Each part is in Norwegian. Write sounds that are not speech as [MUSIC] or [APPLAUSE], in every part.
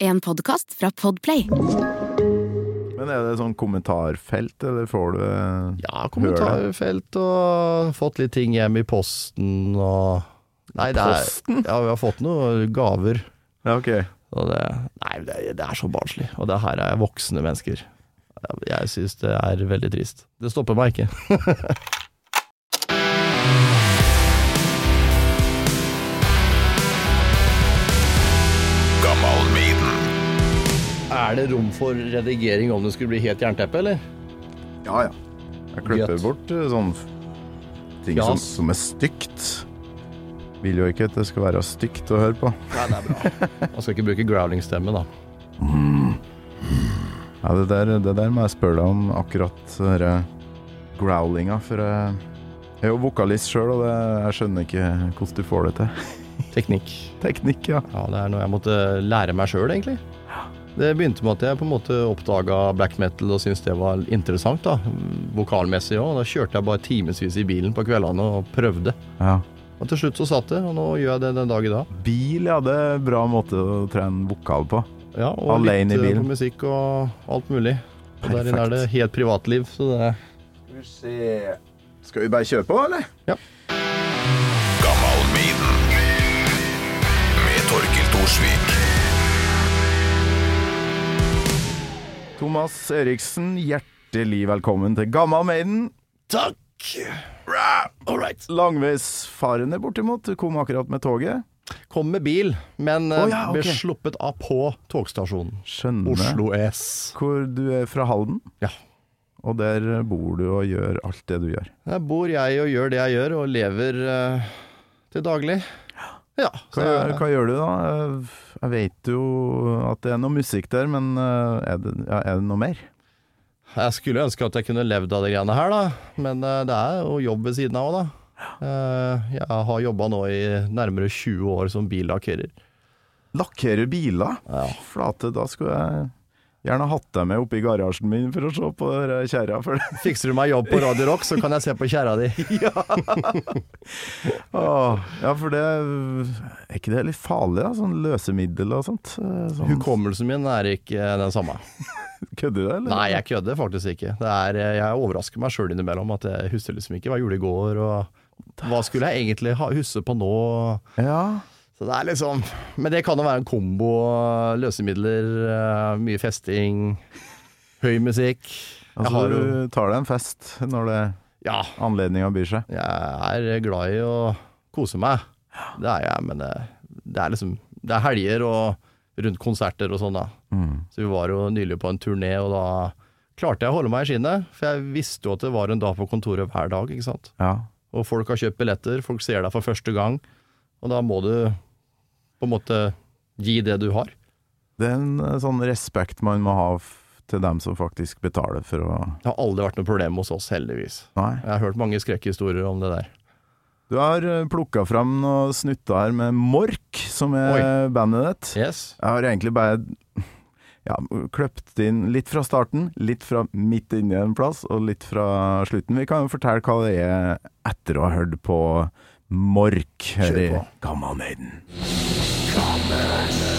En podkast fra Podplay. Men er det sånn kommentarfelt, eller får du eh, Ja, kommentarfelt og fått litt ting hjem i posten og Nei, det er Ja, vi har fått noen gaver. Ja, ok. Og det, nei, det, det er så barnslig. Og det her er voksne mennesker. Jeg syns det er veldig trist. Det stopper meg ikke. [LAUGHS] Er det rom for redigering om det skulle bli helt jernteppe, eller? Ja, ja. Jeg klipper bort eh, sånn ting som, som er stygt. Vil jo ikke at det skal være stygt å høre på. Nei, det er bra. Man skal ikke bruke growling-stemme, da. Ja, det der, det der må jeg spørre deg om, akkurat denne growlinga. For jeg er jo vokalist sjøl, og det, jeg skjønner ikke hvordan du får det til. Teknikk. [LAUGHS] Teknikk, ja. Ja, det er noe jeg måtte lære meg sjøl, egentlig. Det begynte med at jeg på en måte oppdaga black metal og syntes det var interessant, da. Vokalmessig òg. Da kjørte jeg bare timevis i bilen på kveldene og prøvde. ja. Og til slutt så satt det, og nå gjør jeg det den dag i dag. Bil, ja, det er en bra måte å trene vokal på. Ja, og Alene litt i bilen. på musikk og alt mulig. Og der inne er det helt privatliv, så det Skal vi se Skal vi bare kjøre på, eller? Gammal Maiden med Torkil Thorsvik. Thomas Eriksen, hjertelig velkommen til Gamma Maiden. Takk! All right. Langveisfarende bortimot. Du kom akkurat med toget. Kom med bil, men oh, ja, okay. ble sluppet av på togstasjonen. Skjønner. Oslo S. Hvor du er fra Halden. Ja. Og der bor du og gjør alt det du gjør. Der bor jeg og gjør det jeg gjør, og lever uh, til daglig. Ja. Hva, jeg- hva gjør du da? Jeg vet jo at det er noe musikk der, men eh, er det, ja, er det noe mer? Jeg skulle ønske at jeg kunne levd av de greiene her, da. Men eh, det er jo jobb ved siden av òg, da. Eh, jeg har jobba nå i nærmere 20 år som billakkerer. Lakkere biler? Ja. Flate, da skulle jeg gjerne hatt deg med oppe i garasjen min for å se på kjerra. Fikser du meg jobb på Radio Rock, så kan jeg se på kjerra di. [LAUGHS] Åh, ja, for det Er ikke det litt farlig, da? Sånn løsemiddel og sånt? Eh, Sånn, Hukommelsen min er ikke den samme. [LAUGHS] kødder du, eller? Nei, jeg kødder faktisk ikke. Det er, eh, jeg overrasker meg sjøl innimellom at jeg husker liksom ikke hva jeg gjorde i går, og hva skulle jeg egentlig ha, huske på nå? Ja. Så det er liksom Men det kan jo være en kombo. Løsemidler, eh, mye festing, høy musikk. Altså, har du tar deg en fest når det Ja, anledninga byr seg. jeg er glad i å kose meg. Det er jeg, men det, det er liksom Det er helger og rundt konserter og sånn, da. Mm. Så vi var jo nylig på en turné, og da klarte jeg å holde meg i skinnet. For jeg visste jo at det var en dag på kontoret hver dag, ikke sant. Ja. Og folk har kjøpt billetter, folk ser deg for første gang. Og da må du på en måte gi det du har. Det er en eh, sånn respekt man må ha til dem som faktisk betaler for å Det har aldri vært noe problem hos oss, heldigvis. Nei. Jeg har hørt mange skrekkhistorier om det der. Du har plukka fram noen snutter her med Mork, som er bandet ditt. Yes. Jeg har egentlig bare ja, kløpt inn litt fra starten, litt fra midt inni en plass, og litt fra slutten. Vi kan jo fortelle hva det er etter å ha hørt på Mork her i. Gammal Maiden. Zombies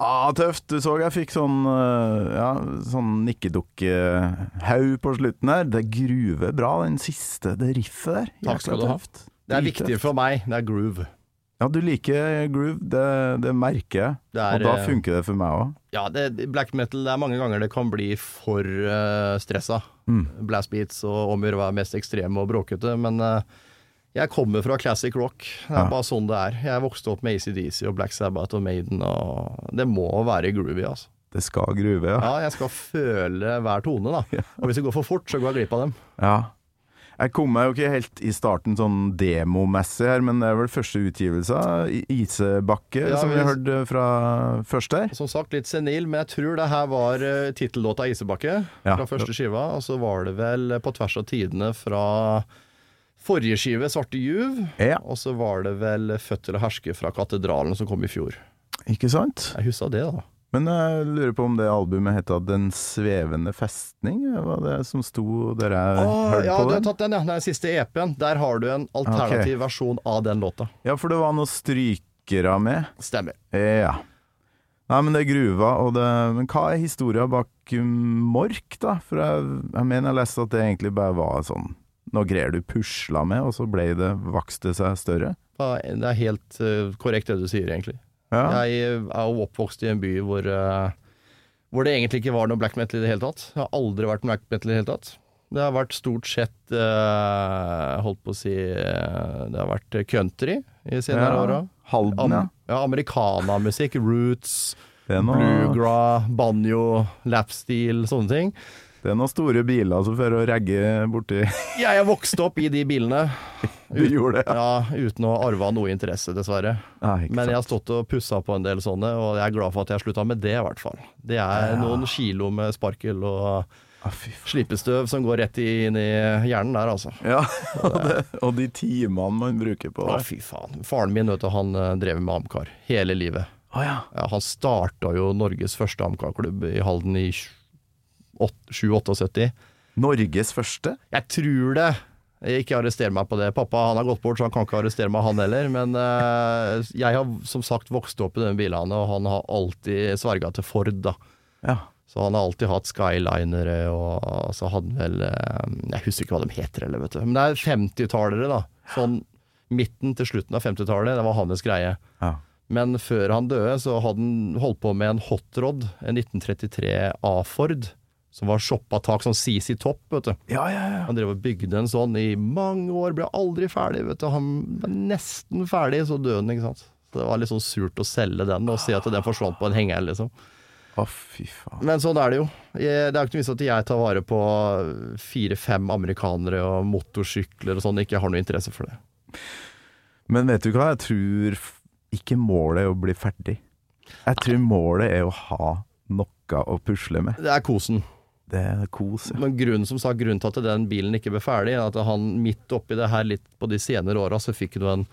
Ah, tøft. Du så jeg fikk sånn eh, ja, sånn nikkedukkehaug på slutten her. Det gruver bra, den siste, det riffet der. Takk skal du ha. tøft. Det er viktig for meg. Det er groove. Ja, du liker groove, det, det merker jeg. Og da eh, funker det for meg òg. Ja, det, black metal det er mange ganger det kan bli for uh, stressa. Mm. Blast beats og om å være mest ekstreme og bråkete. Men eh, jeg kommer fra classic rock. Det er Ja. bare sånn det er. Jeg vokste opp med ACDC og Black Sabbath og Maiden, og det må være groovy, altså. Det skal groove, ja. Ja, jeg skal føle hver tone, da. [LAUGHS] Og hvis det går for fort, så går jeg glipp av dem. ja. Jeg kom meg jo ikke helt i starten sånn demomessig her, men det er vel første utgivelse av Isebakke, Ja, som vi hørte fra først her. Som sagt, litt senil, men jeg tror det her var uh, tittellåta 'Isebakke' fra første skiva. Og så var det vel på tvers av tidene fra forrige skive, 'Svarte juv'. Ja, Og så var det vel 'Født til å herske' fra Katedralen som kom i fjor. ikke sant? Jeg huska det, da. Men jeg lurer på om det albumet heta 'Den svevende festning'? Var det som sto der jeg på? hørte ja, på du har tatt den, ja. Den siste EP-en. Der har du en alternativ versjon av den låta. Ja, for det var noen strykere med. Stemmer. Ja. Nei, men det er gruva, og det Men hva er historia bak Mork, da? For jeg, jeg mener jeg leste at det egentlig bare var sånn noe greier du pusla med, og så ble det vokste seg større. Det er helt eh, korrekt det du sier, egentlig. Ja. Jeg er jo oppvokst i en by hvor, eh, hvor det egentlig ikke var noe black metal i det hele tatt. Det har aldri vært black metal i det hele tatt. Det har vært stort sett eh, Holdt på å si eh, Det har vært country i senere Ja. åra. Halden, ja. Am ja, americanamusikk, roots, Det er, noe, bluegra, banjo, lapsteel, sånne ting. Det er noen store biler som fører å regge borti Jeg har vokst opp i de bilene. [LAUGHS] Du gjorde det, ja. Ja, uten å arve noe interesse, dessverre. Nei, Men jeg har stått og pussa på en del sånne, og jeg er glad for at jeg har slutta med det, i hvert fall. Det er Ja. noen kilo med sparkel og Ah, slipestøv som går rett inn i hjernen der, altså. Ja, [LAUGHS] og, det, og de timene man bruker på Å, Ah, fy faen. Faren min, vet du, han eh, drev med Amcar hele livet. Å ja. Ja, han starta jo Norges første Amcar-klubb i Halden i 778. Norges første? Jeg tror det. Jeg Ikke arrester meg på det. Pappa han har gått bort, så han kan ikke arrestere meg, han heller. Men eh, jeg har som sagt vokst opp i den bilene, og han har alltid sverga til Ford, da. Ja. Så han har alltid hatt Skylinere, og så hadde han vel eh, Jeg husker ikke hva de heter heller, vet du. Men det er 50-tallere, da. Sånn midten til slutten av 50-tallet, det var hans greie. ja. Men før han døde, så hadde han holdt på med en hotrod, en 1933 A-Ford, som var shoppa tak, som CC Topp, vet du. Ja, ja, ja. Han drev og bygde en sånn i mange år, ble aldri ferdig, vet du. Han var nesten ferdig, så døde han, ikke sant. Så det var litt sånn surt å selge den, og si at den forsvant på en henger, liksom. Å, fy faen. Men sånn er det jo. Jeg, det er jo ikke noe vits at jeg tar vare på fire-fem amerikanere og motorsykler og sånn, ikke har noe interesse for det. Men vet du hva, jeg tror ikke målet er å bli ferdig. Jeg tror målet er å ha noe å pusle med. Det er kosen. Det er kos, ja. Men grunnen, som sagt, grunnen til at den bilen ikke ble ferdig, er at han midt oppi det her litt på de senere åra, så fikk du en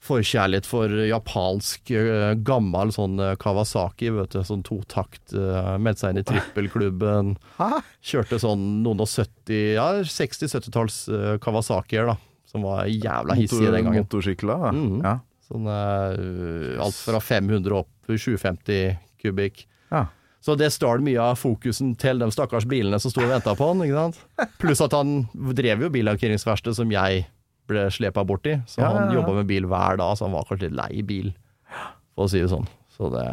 forkjærlighet for japansk eh, gammel sånn eh, Kawasaki, vet du, sånn totakt. Meldte seg inn i trippelklubben. [LAUGHS] Kjørte sånn noen og 70, ja 60-70-talls uh, Kawasakier, da. Som var jævla hissige den gangen. Motorsykler. Mhm. Ja. Sånn eh, alt fra 500 opp 750 kubikk. ja. Så det stjal mye av fokusen til de stakkars bilene som sto og venta på han. ikke sant? Pluss at han drev jo billakkeringsverksted som jeg ble slepa borti. Så Ja, han jobba med bil hver dag, så han var kanskje litt lei bil, for å si det sånn. Så det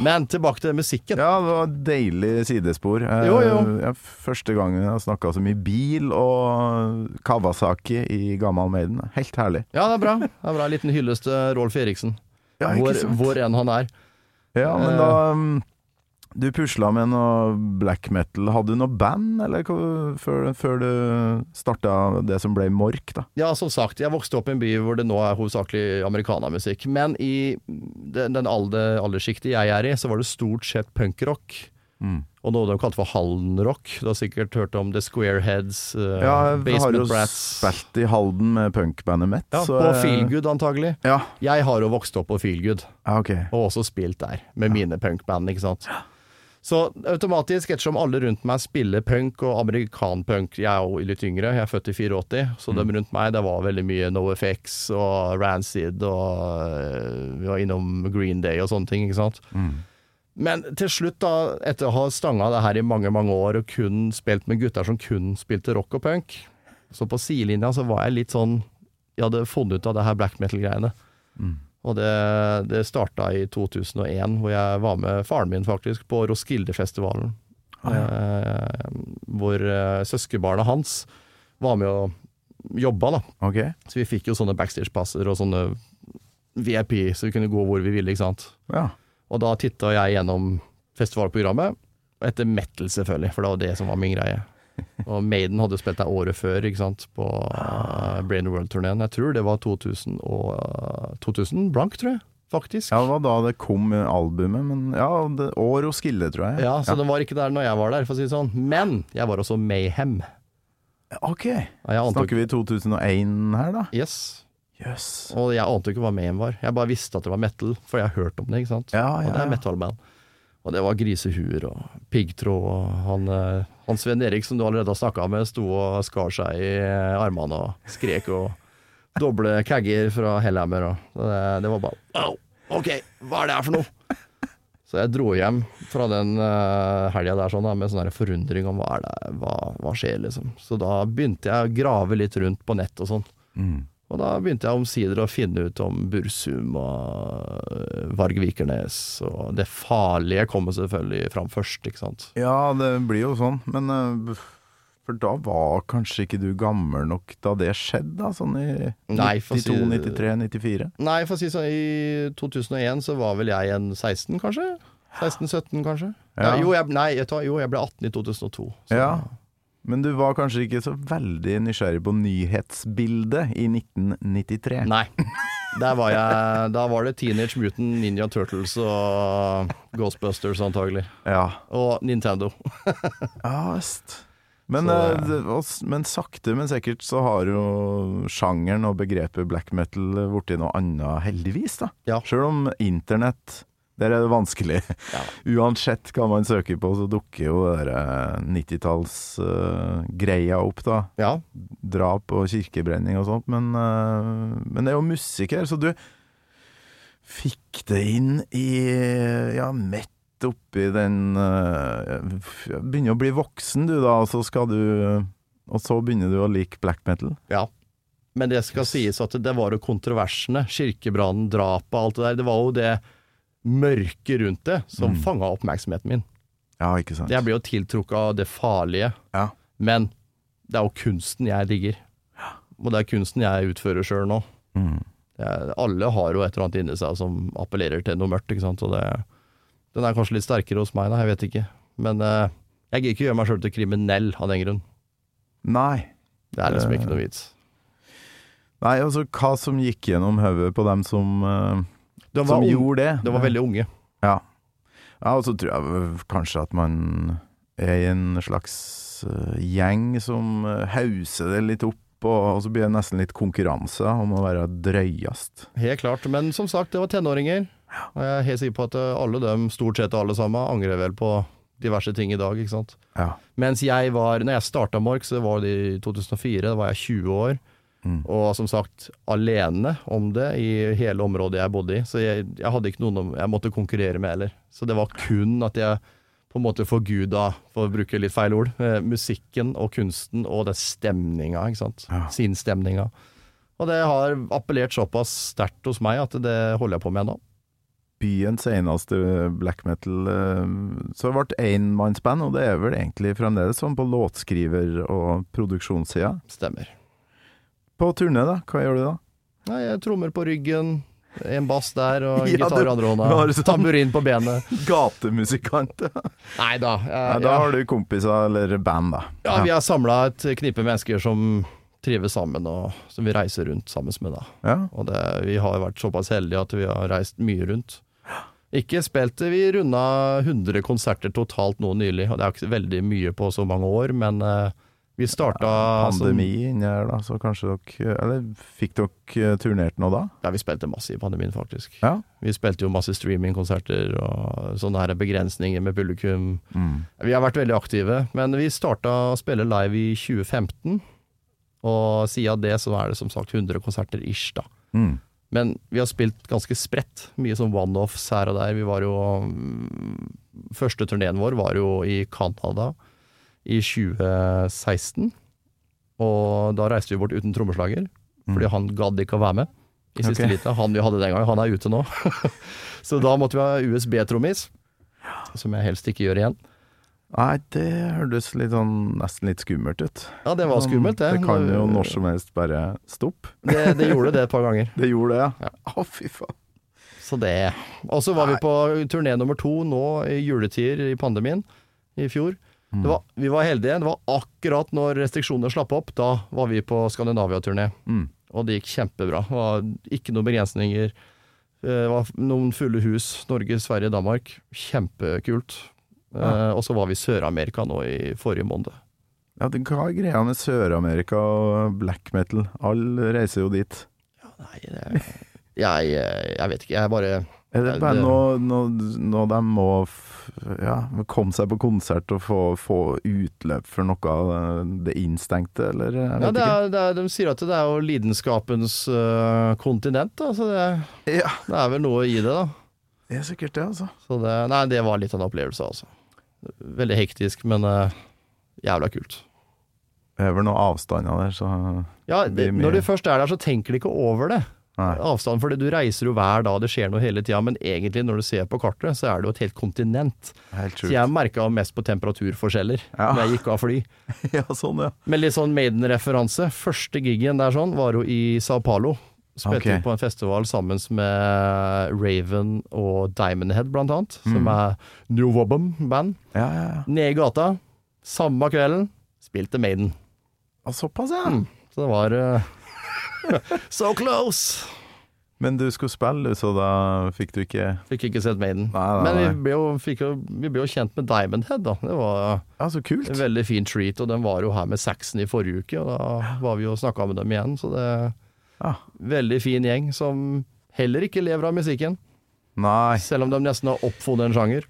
Men tilbake til musikken. ja, det var deilig sidespor. Eh, Jo, jo. Jeg, første gangen jeg har snakka så mye bil og Kawasaki i Gammal Maiden. Helt herlig. Ja, det er bra. Det er bra. En liten hyllest til Rolf Eriksen. Ja, hvor, hvor enn han er. Ja, men Eh. da um, Du pusla med noe black metal. Hadde du noe band, eller før, før du starta det som ble Mork, da? Ja, som sagt, jeg vokste opp i en by hvor det nå er hovedsakelig americanamusikk. Men i den, den alder, alderssjiktet jeg er i, så var det stort sett punkrock. Mm. Og noe de kalte for Haldenrock. Du har sikkert hørt om The Squareheads, uh, Ja, jeg har jo Brats. spilt i Halden med punkbandet mitt. Ja, på jeg- Feelgood antagelig. Ja, Jeg har jo vokst opp på Feelgood, ja, ok. og også spilt der, med mine punkband, ikke sant. Så automatisk, ettersom alle rundt meg spiller punk og amerikanpunk Jeg er jo litt yngre, jeg er født i 84, så Mm. dem rundt meg, det var veldig mye NoFX og Rancid og øh, Vi var innom Green Day og sånne ting, ikke sant. Mm. Men til slutt, da, etter å ha stanga det her i mange, mange år og kun spilt med gutter som kun spilte rock og punk, så på sidelinja så var jeg litt sånn Jeg hadde funnet ut av det her black metal-greiene. Mm. Og det, det starta i 2001, hvor jeg var med faren min faktisk på Roskilde-festivalen. Ah, ja. eh, hvor eh, søskenbarnet hans var med og jobba, da. Okay. Så vi fikk jo sånne backstage-passer og sånne VIP, så vi kunne gå hvor vi ville, ikke sant. Ja. Og da titta jeg gjennom festivalprogrammet. Etter metal, selvfølgelig, for det var det som var min greie. Og Maiden hadde spilt der året før, ikke sant, på uh, Brain World-turneen. Jeg tror det var 2000 og uh, 2000 blank, tror jeg. Faktisk. Ja, det var da det kom albumet, men ja, det, og skille, tror jeg. Ja, så den var ikke der når jeg var der, for å si det sånn. Men jeg var også Mayhem. Ok, Ja, snakker vi 2001 her da? Yes. yes. Og jeg ante jo ikke hva Mayhem var. Jeg bare visste at det var metal, for jeg har hørt om det, ikke sant. Ja, Og ja, det er ja. metalband. Og det var grisehuer og piggtråd, og han, eh, han Sven Erik som du allerede har snakka med, sto og skar seg i eh, armene og skrek og doble kagger fra Hellhammer det, det var bare Au! OK, hva er det her for noe? Så jeg dro hjem fra den uh, helga der sånn, da, med sånn forundring om hva er det, hva, hva skjer, liksom. Så da begynte jeg å grave litt rundt på nett og sånn. Mm. Og da begynte jeg omsider å finne ut om Bursum og Varg Vikernes, og det farlige kommer selvfølgelig fram først, ikke sant. Ja, det blir jo sånn, men eh, For da var kanskje ikke du gammel nok da det skjedde, da? Sånn i Nei, 92, si- 93, 94? Nei, for å si sånn, i 2001 så var vel jeg en 16, kanskje? 16-17, kanskje? Ja. Ja. jo, jeg, nei, jeg, tar, jo, jeg ble 18 i 2002. Så. Ja. Men du var kanskje ikke så veldig nysgjerrig på nyhetsbildet i 1993? Nei. Var jeg, da var det Teenage Mutant Ninja Turtles og Ghostbusters antagelig. Ja. Og Nintendo. [LAUGHS] Ja visst. Men, eh, men sakte, men sikkert så har jo sjangeren og begrepet black metal blitt noe annet, heldigvis. da. Ja. Sjøl om internett der er det vanskelig. Ja. [LAUGHS] Uansett hva man søker på, så dukker jo det der 90-tallsgreia opp, da. Ja, Drap og kirkebrenning og sånt. Men, uh, men det er jo musikk her, så du fikk det inn i Ja, midt oppi den uh, Begynner å bli voksen, du, da, og så skal du Og så begynner du å like black metal. Ja. Men det skal sies at det var jo kontroversene. Kirkebrannen, drapet, alt det der. Det var jo det mørke rundt det som Mm. fanga oppmerksomheten min. Ja, ikke sant? Jeg blir jo tiltrukket av det farlige, Ja. men det er jo kunsten jeg digger. Og det er kunsten jeg utfører sjøl nå. Mm. Er, alle har jo et eller annet inni seg som appellerer til noe mørkt, ikke sant. Og det, den er kanskje litt sterkere hos meg, da, jeg vet ikke. Men uh, jeg gidder ikke gjøre meg sjøl til kriminell av den grunn. Nei. Det er liksom ikke noe vits. Nei, altså hva som gikk gjennom hodet på dem som, eh, De som gjorde det. de var veldig unge. Ja. ja, og så tror jeg kanskje at man er i en slags eh, gjeng som uh, hauser det litt opp, og, og så blir det nesten litt konkurranse om å være drøyest. Helt klart, men som sagt, det var tenåringer. Og jeg er helt sikker på at eh, alle dem, stort sett alle sammen, angrer vel på diverse ting i dag, ikke sant. Ja. Mens jeg var, når jeg starta Mork, så var det i 2004, da var jeg 20 år. Mm. Og som sagt, alene om det i hele området jeg bodde i. Så jeg, jeg hadde ikke noen jeg måtte konkurrere med heller. Så det var kun at jeg på en måte forguda, for å bruke litt feil ord, eh, musikken og kunsten og den stemninga, ikke sant. Ja. Sinnsstemninga. Og det har appellert såpass sterkt hos meg at det holder jeg på med nå. Byens eneste black metal eh, Så det ble enmannsband, og det er vel egentlig fremdeles sånn på låtskriver- og produksjonssida. Stemmer. På turné, da? Hva gjør du da? Nei, jeg trommer på ryggen, en bass der [LAUGHS] og en Ja, gitar i andre hånda. sånn- Tamburin på benet. [LAUGHS] Gatemusikant? Nei da. Nei, da ja. har du kompiser eller band, da. ja, vi har samla et knippe mennesker som trives sammen, og som vi reiser rundt sammen med. da. Ja. Og det, vi har vært såpass heldige at vi har reist mye rundt. Ikke spilte vi runda 100 konserter totalt nå nylig, og det er ikke veldig mye på så mange år, men eh, vi starta ja, Pandemi inni her, da, så kanskje dere Eller fikk dere eh, turnert nå da? Ja, vi spilte masse i pandemien, faktisk. Ja. Vi spilte jo masse streamingkonserter og sånne her begrensninger med publikum. Mm. Vi har vært veldig aktive, men vi starta å spille live i 2015. Og siden det så er det som sagt 100 konserter ish, da. Mm. Men vi har spilt ganske spredt. Mye sånn one-offs her og der. Vi var jo mm, Første turneen vår var jo i Canada i 2016. Og da reiste vi bort uten trommeslager, fordi han gadd ikke å være med i siste okay. lita. Han vi hadde den gangen, han er ute nå. [LAUGHS] så da måtte vi ha USB-trommis, som jeg helst ikke gjør igjen. Nei, det hørtes litt sånn nesten litt skummelt ut. Ja, det var skummelt, det. Det kan jo når som helst bare stoppe. det, det gjorde det et par ganger. [LAUGHS] Det gjorde det, Ja. ja. Å, fy faen. Så det Og så var vi på turné nummer to nå i juletider i pandemien i fjor. Det var, vi var heldige. Det var akkurat når restriksjonene slapp opp. Da var vi på Skandinavia-turné. Mm. Og det gikk kjempebra. Det var ikke noen begrensninger. Det var noen fulle hus. Norge, Sverige, Danmark. Kjempekult. Eh, og så var vi i Sør-Amerika nå i forrige måned. Ja, det, hva er greia med Sør-Amerika og black metal? Alle reiser jo dit. Nei, det, [LAUGHS] jeg, jeg vet ikke. Jeg bare Er det bare noe, noe, noe de må ja, komme seg på konsert og få, få utløp for noe av det innstengte, eller? Ja, det er, det er, De sier at det er jo lidenskapens uh, kontinent, da. Så det. Ja, det er vel noe i det, da. det er sikkert det, altså. Så det, nei, det var litt av en opplevelse, altså. Veldig hektisk, men uh, jævla kult. Det er vel noen avstander der, så Ja, Det det, når du først er der, så tenker du ikke over det. Nei. Avstand, for du reiser jo hver dag, det skjer noe hele tida. Men egentlig, når du ser på kartet, så er det jo et helt kontinent. Helt Så jeg merka mest på temperaturforskjeller Ja. når jeg gikk av fly. [LAUGHS] Ja, sånn, ja. Med litt sånn Maiden-referanse. Første gigen der sånn var jo i Sao Paulo. Spilte okay. på en festival sammen med Raven og Diamond Head, blant annet. Som Mm. er New Wobbum-band. Ja, ja, ja. Nede i gata, samme kvelden, spilte Maiden. ja. Såpass, ja. Mm. Så det var eh, [LAUGHS] So close! Men du skulle spille, så da fikk du ikke Fikk ikke sett Maiden. Nei, nei, Men vi ble, jo, jo, vi ble jo kjent med Diamond Head, da. Det var Ja, en veldig fin treat, og den var jo her med Saxon i forrige uke, og da var vi jo snakka med dem igjen, så det Ja. Veldig fin gjeng som heller ikke lever av musikken, Nei, selv om de nesten har oppfunnet en sjanger.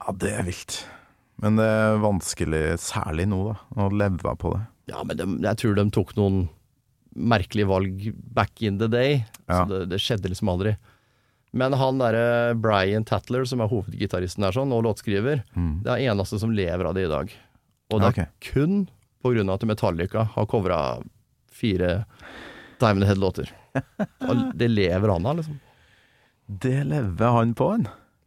ja, det er vilt. Men det er vanskelig, særlig nå, da, å leve på det. Ja, men de, jeg tror de tok noen merkelige valg back in the day, Ja. så det, det skjedde liksom aldri. Men han derre Brian Tatler, som er hovedgitaristen der sånn, og låtskriver, Mm. det er eneste som lever av det i dag. Og det er okay. kun på grunn av at Metallica har covra fire Diamond Head-låter. Og det lever han av, liksom. Det lever han på, en.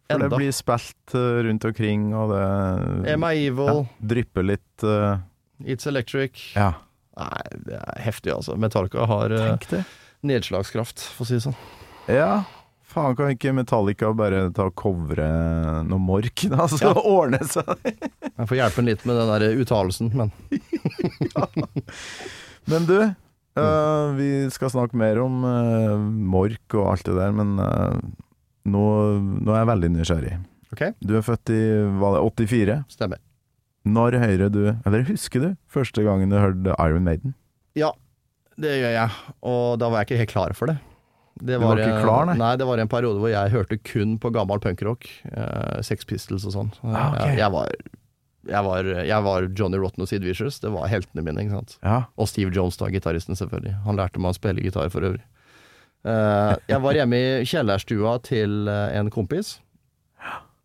For Enda. det blir spilt eh, rundt omkring, og det Am I ja, Evil, drypper litt Uh... It's Electric Ja, Nei, det er heftig, altså. Metallica har eh, tenk det. nedslagskraft, for å si det sånn. Ja, faen kan ikke Metallica bare ta og covre noe mork, da, [LAUGHS] så Ja. ordne seg? [LAUGHS] Jeg får hjelpe ham litt med den der uttalelsen, men [LAUGHS] Men du, eh, vi skal snakke mer om eh, mork og alt det der, men eh, nå, nå er jeg veldig nysgjerrig. Okay. Du er født i hva, det 84. stemmer. Når hører du, eller husker du, første gangen du hørte Iron Maiden? Ja, det gjør jeg, og da var jeg ikke helt klar for det. Det Du var ikke klar, nei? Nei, det var en periode hvor jeg hørte kun på gammel punkrock. Eh, Sex Pistols og sånn. Ah, okay. jeg, jeg, var, jeg, var, jeg var Johnny Rotten og Sid Vicious. Det var heltene mine. ikke sant? Ja. Og Steve Jones, da, gitaristen, selvfølgelig. Han lærte meg å spille gitar for øvrig. Eh, jeg var hjemme i kjellerstua til eh, en kompis.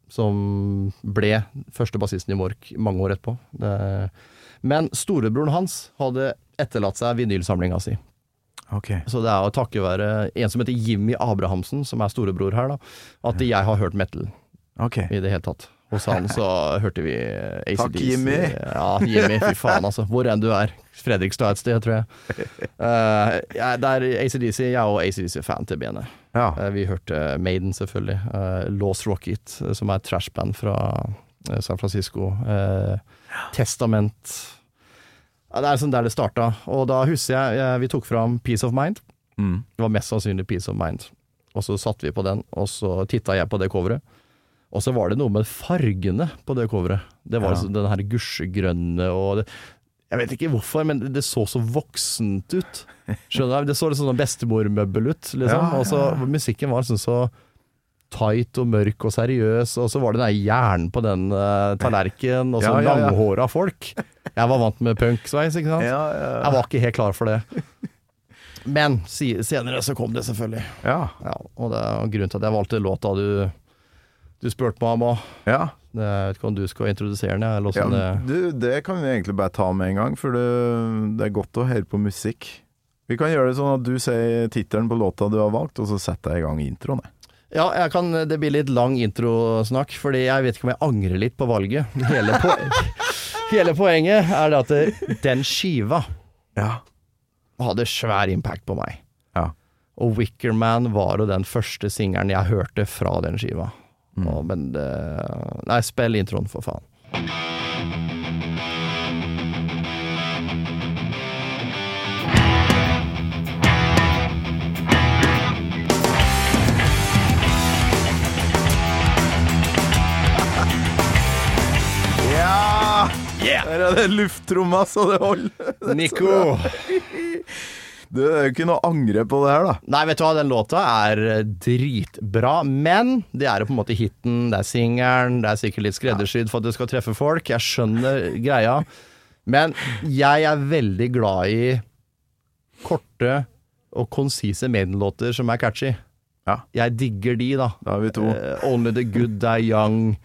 Som ble første bassisten i Mork mange år etterpå. Men storebroren hans hadde etterlatt seg vinylsamlinga si. Okay. Så det er å takke være en som heter Jimmy Abrahamsen, som er storebror her, da, at jeg har hørt metal okay. i det hele tatt. Hos han så hørte vi ACDC. Takk, Jimmy. Ja, Jimmy, fy faen altså. Hvor enn du er. Fredrikstad et sted, tror jeg. Uh, jeg- det er ACDC, jeg er ACDC-fan til benet. Ja. Uh, vi hørte Maiden, selvfølgelig. Uh, Lost Rocket, eh, som er et trashband fra eh, San Francisco. Eh, Testament. Ja, det er sånn der det starta. Og da husker jeg eh, vi tok fram Peace of Mind. Mm. Det var mest sannsynlig Peace of Mind. Og så satte vi på den, og så titta jeg på det coveret. Og så var det noe med fargene på det coveret. Det var Ja. liksom den her gusjegrønne og det, Jeg vet ikke hvorfor, men det så så voksent ut. Skjønner du? Det så litt sånn bestemormøbel ut, liksom. Ja, ja, Og så musikken var sånn så tight og mørk og seriøs, og så var det den hjernen på den uh, tallerkenen, og så [LAUGHS] Ja, langhåra folk. Jeg var vant med punksveis, ikke sant. Jeg var ikke helt klar for det. Men senere så kom det selvfølgelig. ja. Ja, og det er grunnen til at jeg valgte låta du, du spurte meg om òg. ja. Jeg vet ikke om du skal introdusere den, eller ja det du, det kan vi egentlig bare ta med en gang, for det, det er godt å høre på musikk. Vi kan gjøre det sånn at du sier tittelen på låta du har valgt, og så setter jeg i gang introen. Ja, jeg kan, det blir litt lang introsnakk, fordi jeg vet ikke om jeg angrer litt på valget. Hele, po [LAUGHS] hele poenget er det at det, den skiva Ja. hadde svær impact på meg. Ja. Og Wickerman var jo den første singelen jeg hørte fra den skiva. Og, men det Nei, spill introen, for faen. Ja! Yeah! Der er det lufttromma så det holder. Nico! [LAUGHS] Det er jo ikke noe å angre på det her, da. Nei, vet du hva, den låta er eh, dritbra, men det er jo på en måte hiten, det er singelen, det er sikkert litt skreddersydd for at det skal treffe folk, jeg skjønner greia, men jeg er veldig glad i korte og konsise Maiden-låter som er catchy. Ja. Jeg digger de, da. Da er vi to. Uh, Only the good die young,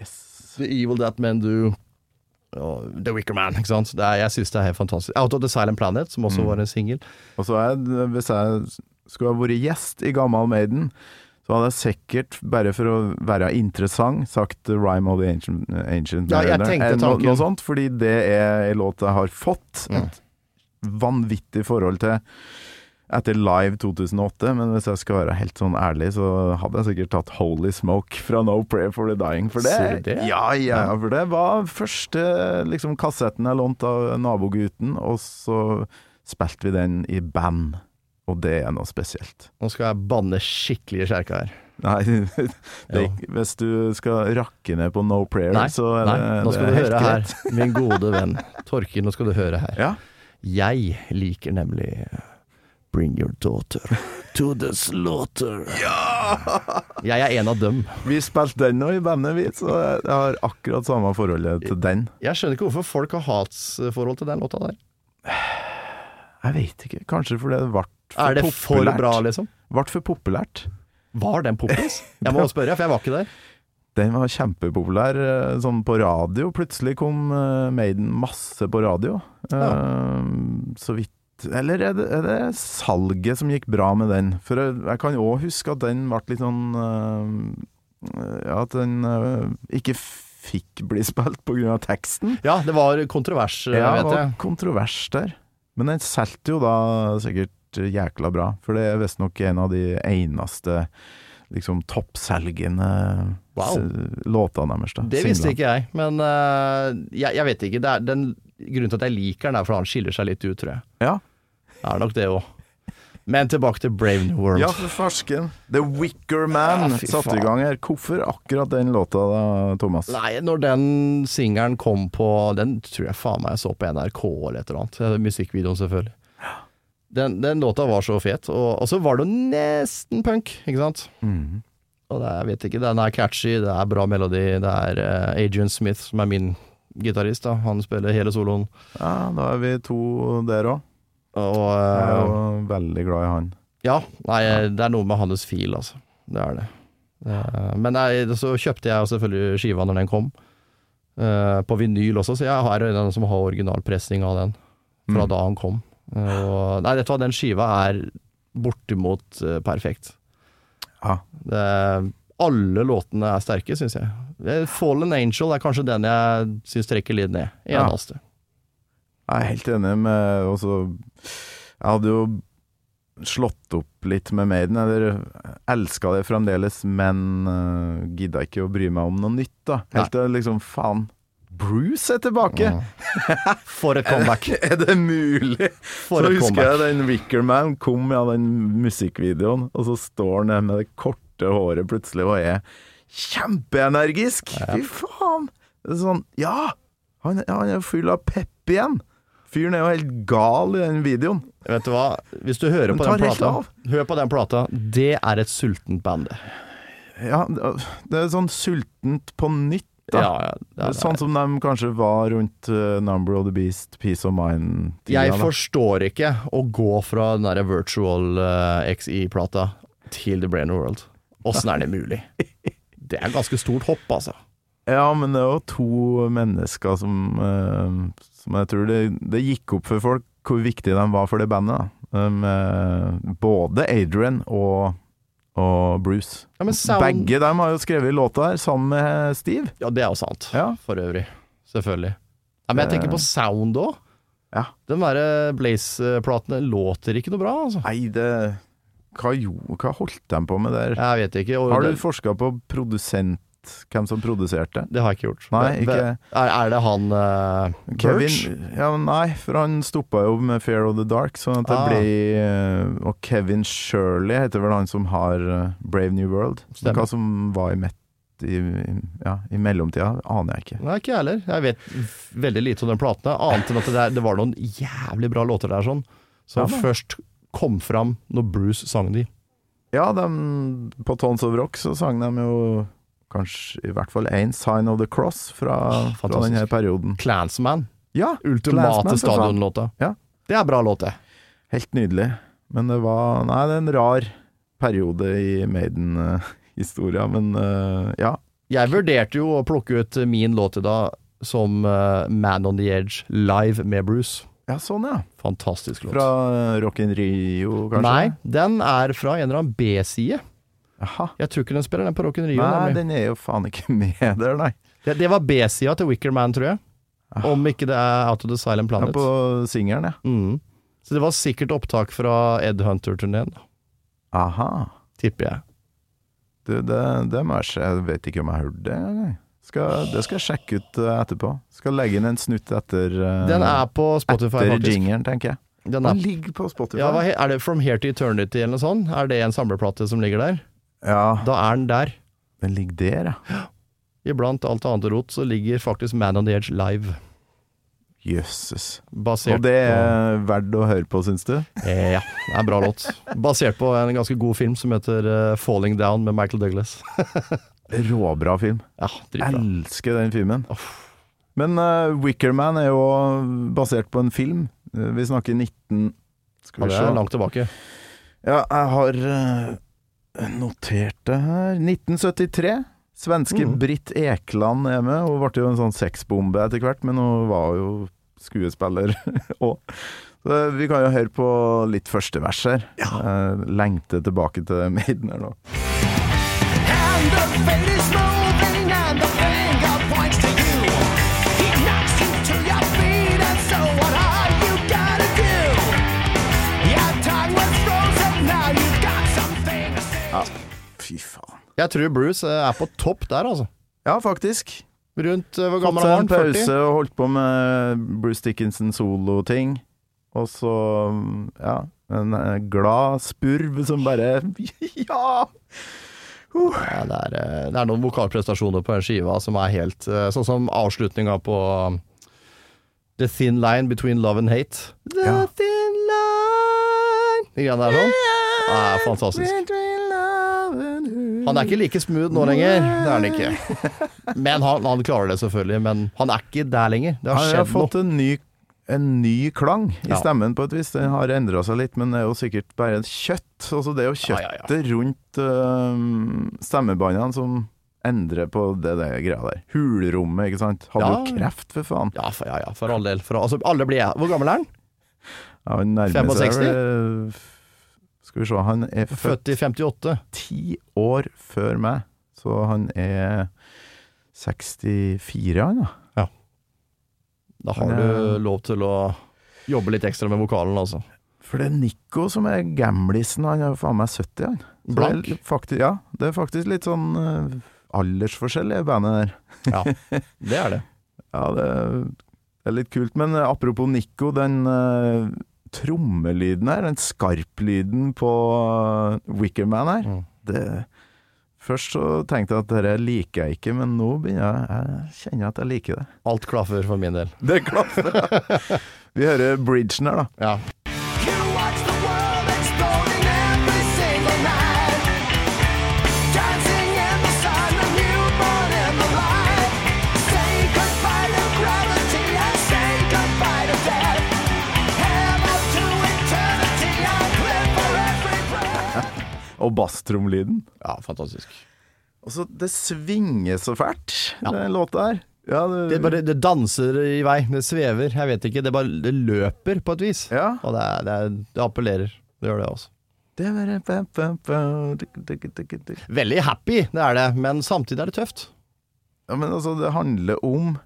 Yes. The evil that men do. Og The Wicker Man, ikke sant. Det er, jeg syns det er helt fantastisk. Out of the Silent Planet, som også var en singel. Og så er hvis jeg skulle ha vært gjest i Gammal Maiden, så hadde jeg sikkert, bare for å være interessant, sagt Rhyme of the Ancient, ancient Ja, jeg tenkte eller tanken. noe sånt, fordi det er en låt jeg har fått Mm. et vanvittig forhold til etter Live 2008, men hvis jeg skal være helt sånn ærlig, så hadde jeg sikkert tatt Holy Smoke fra No Prayer for the Dying. For det, det? Ja, ja, for det var første liksom, kassetten jeg lånte av nabogutten, og så spilte vi den i band. Og det er noe spesielt. Nå skal jeg banne skikkelig i kjerka her. Nei, [LAUGHS] det, hvis du skal rakke ned på No Prayer, Nei, så er nei, det, nå skal du høre her, greit. min gode [LAUGHS] venn Torkil, nå skal du høre her. Ja. Jeg liker nemlig Bring your daughter to the slaughter. Ja! Jeg er en av dem. Vi spilte den nå i bandet, vi, så jeg har akkurat samme forholdet til den. Jeg skjønner ikke hvorfor folk har hatsforhold til den låta der. Jeg vet ikke, kanskje fordi det ble for Er det for bra, liksom? Ble for populært. Var den poppis? Jeg må spørre, for jeg var ikke der. Den var kjempepopulær eh, sånn på radio. Plutselig kom eh, Maiden masse på radio. Ja. Så vidt Eller er det, er det salget som gikk bra med den? For jeg, jeg kan òg huske at den ble litt sånn eh, Ja, at den eh, ikke fikk bli [LAUGHS] spilt av teksten. Ja, det var kontrovers, Ja, det vet var Ja, kontrovers der. Men den solgte jo da sikkert jækla bra, for det er visstnok en av de eneste liksom toppselgende Wow. låtene deres. da. Det visste ikke jeg, men uh, jeg, jeg vet ikke. Det er den Grunnen til at jeg liker den, er fordi han skiller seg litt ut, tror jeg. Ja. Det er nok det òg. Men tilbake til Brave New World. ja, for farsken. The Wicker Man Ja, satte i gang her. Hvorfor akkurat den låta da, Thomas? Nei, når den singelen kom på Den tror jeg faen meg jeg så på NRK eller et eller annet. Musikkvideoen, selvfølgelig. Den, den låta var så fet, og, og så var det jo nesten punk, ikke sant? Mhm. Og det, er- jeg vet ikke, den er catchy, det er bra melodi, det er uh, Adrian Smith som er min gitarist, da. Han spiller hele soloen. Ja, da er vi to der òg. Og Jeg er eh, jo veldig glad i han. ja, nei, det er noe med hans fil, altså. Det er det. Eh, men nei, så kjøpte jeg selvfølgelig skiva når den kom. eh, på vinyl også, så jeg har en som har originalpressing av den. Fra Mm. da han kom. Og, nei, vet du hva, den skiva er bortimot eh, perfekt. Ja. Det, alle låtene er sterke, syns jeg. Eh, Fallen Angel er kanskje den jeg syns trekker litt ned. Ja. Jeg er helt enig med også, Jeg hadde jo slått opp litt med Maiden, eller elska det fremdeles, men uh, gidda ikke å bry meg om noe nytt, da. Helt til liksom, faen Bruce er tilbake! [LAUGHS] For et comeback. [LAUGHS] Er det mulig? For så husker comeback. jeg den Wickerman kom med den musikkvideoen, og så står han der med det korte håret plutselig og er kjempeenergisk! Fy faen! Det er sånn Ja! Han, han er full av pep igjen! Fyren er jo helt gal i den videoen. Vet du hva, hvis du hører på den plata. Hør på den plata. Det er et sultent band. det. Ja, det er sånn sultent på nytt, da. Ja, ja, det er, sånn som de kanskje var rundt uh, Number of the Beast, Peace of Mind Jeg forstår ikke å gå fra den derre virtual uh, XI-plata til The Brain of World. Åssen er det mulig? Det er ganske stort hopp, altså. Ja, men det er jo to mennesker som, eh, som jeg tror det, det gikk opp for folk hvor viktig de var for det bandet. Um, eh, både Adrian og, og Bruce. Ja, men sound- Begge dem har jo skrevet låta her sammen med Steve. Ja, det er jo sant. Ja. For øvrig. Selvfølgelig. Ja, men jeg tenker på sound òg. Ja. Den derre Blaze-platene låter ikke noe bra, altså. Nei, det Hva, jo, hva holdt de på med der? Jeg vet ikke. Og Har du det, forska på produsent, hvem som produserte? det har jeg ikke gjort. Nei, ikke Er, er det han uh, Birch? Kevin Ja, nei, for han stoppa jo med Fear of the Dark, sånn at det Ah. ble eh, Og Kevin Shirley heter vel han som har eh, Brave New World. Stemmer. hva som var i, mett, i, ja, i mellomtida, aner jeg ikke. Nei, ikke jeg heller. Jeg vet veldig lite om den platen, annet enn at det, der, det var noen jævlig bra låter der sånn, som Ja først kom fram når Bruce sang de. Ja, de, på Tons of Rock så sang de jo kanskje i hvert fall én Sign of the Cross fra, fra denne perioden. Clansman. Ja, Ultimate stadionlåta. Ja. Det er bra låt, det. helt nydelig. Men det var Nei, det er en rar periode i Maiden-historia, men uh, ja. Jeg vurderte jo å plukke ut min låt i dag som uh, Man on the Edge live med Bruce. Ja, sånn ja. Fantastisk låt. Fra eh, Rock in Rio, kanskje? Nei, den er fra en eller annen B-side. Jaha. Jeg tror ikke den spiller den på Rock in Rio. Nei, den er jo faen ikke [LAUGHS] med der, nei. Det, det var B-sida til Wicker Man, tror jeg. Ah. Om ikke det er Out of the Silent Ja, Planet. på singelen, ja. Mm. Så det var sikkert opptak fra Ed Hunter-turneen, Aha. tipper jeg. Du, det, det må jeg se. Jeg vet ikke om jeg har hørt det eller? Skal, det skal jeg sjekke ut eh, etterpå. Skal legge inn en snutt etter eh, Den er på Spotify, Etter jingeren, tenker jeg. Den Den er, ligger på Spotify. ja, er det From Here to Eternity eller noe sånt? Er det en samleplate som ligger der? Ja, Da er den der. den ligger der, ja. Iblant alt annet rot så ligger faktisk Man on the Edge live. Jøsses. Basert Og det er verdt å høre på, syns du? eh, Ja, det er en bra låt. Basert på en ganske god film som heter uh, Falling Down med Michael Douglas. [LAUGHS] Råbra film. Ja, dritbra. Elsker den filmen. Men uh, Wickerman er jo basert på en film. Eh, vi snakker 19... Skal Ja, vi det se. er langt tilbake. Ja, jeg har eh, notert det her. 1973. Svenske mm. Britt Ekland er med. Hun ble jo en sånn sexbombe etter hvert, men hun var jo skuespiller [LAUGHS] òg. Så vi kan jo høre på litt første vers her. Ja. lengte tilbake til Maiden her nå. And the fate is Jeg tror Bruce eh, er på topp der, altså. Ja, faktisk. Rundt eh, hvor Fått gammel han? er en han? 40? pause og holdt på med Bruce Dickinson solo-ting. Og så, ja, en eh, glad spurv som bare [LAUGHS] Ja! Ja, det, er, det er noen vokalprestasjoner på den skiva som er helt Sånn som avslutninga på um, The Thin Line Between Love and Hate. The Ja. Thin Line De greiene der sånn. Det er fantastisk. Han er ikke like smooth nå lenger, det er han ikke. [LAUGHS] Men han, han klarer det selvfølgelig. Men han er ikke der lenger. Det har Han har fått en ny, en ny klang i Ja. stemmen på et vis. Den har endra seg litt, men det er jo sikkert bare kjøtt. Altså det er jo Ja, ja, ja. kjøttet rundt uh, stemmebåndene som endrer på det, det greia der. Hulrommet, ikke sant. Hadde Ja. jo kreft, for faen. Ja, for, ja, ja, for all del. For, altså, alle blir jeg. Hvor gammel er han? Ja, han nærmer seg 65? vel, Skal vi se, han er født Født i 58. ti år før meg, så han er 64, han da. Ja. Da har er, du eh, lov til å jobbe litt ekstra med vokalen, altså. For det er Nico som er gamlisen, han er faen meg 70, han. Så Blank? Det faktisk, ja, det er faktisk litt sånn eh, aldersforskjell i bandet der. Ja, det er det. [LAUGHS] Ja, det, er litt kult. Men eh, apropos Nico, den uh, trommelyden her, den skarplyden på Wicker Wickerman her, Mm. det Først så tenkte jeg at dette liker jeg ikke, men nå begynner jeg Jeg kjenner at jeg liker det. Alt klaffer for min del. Det klaffer, ja. [LAUGHS] Vi hører bridgen her, da. Ja. Og basstromlyden. ja, fantastisk. Og så Det svinger så fælt, Ja. den låta her. Ja, det, Det, bare, det danser i vei, det svever. Jeg vet ikke, det bare det løper på et vis. ja. Og det, er, det, er, det appellerer. Det gjør det, dik. Veldig happy, det er det, men samtidig er det tøft. Ja, men altså, det handler om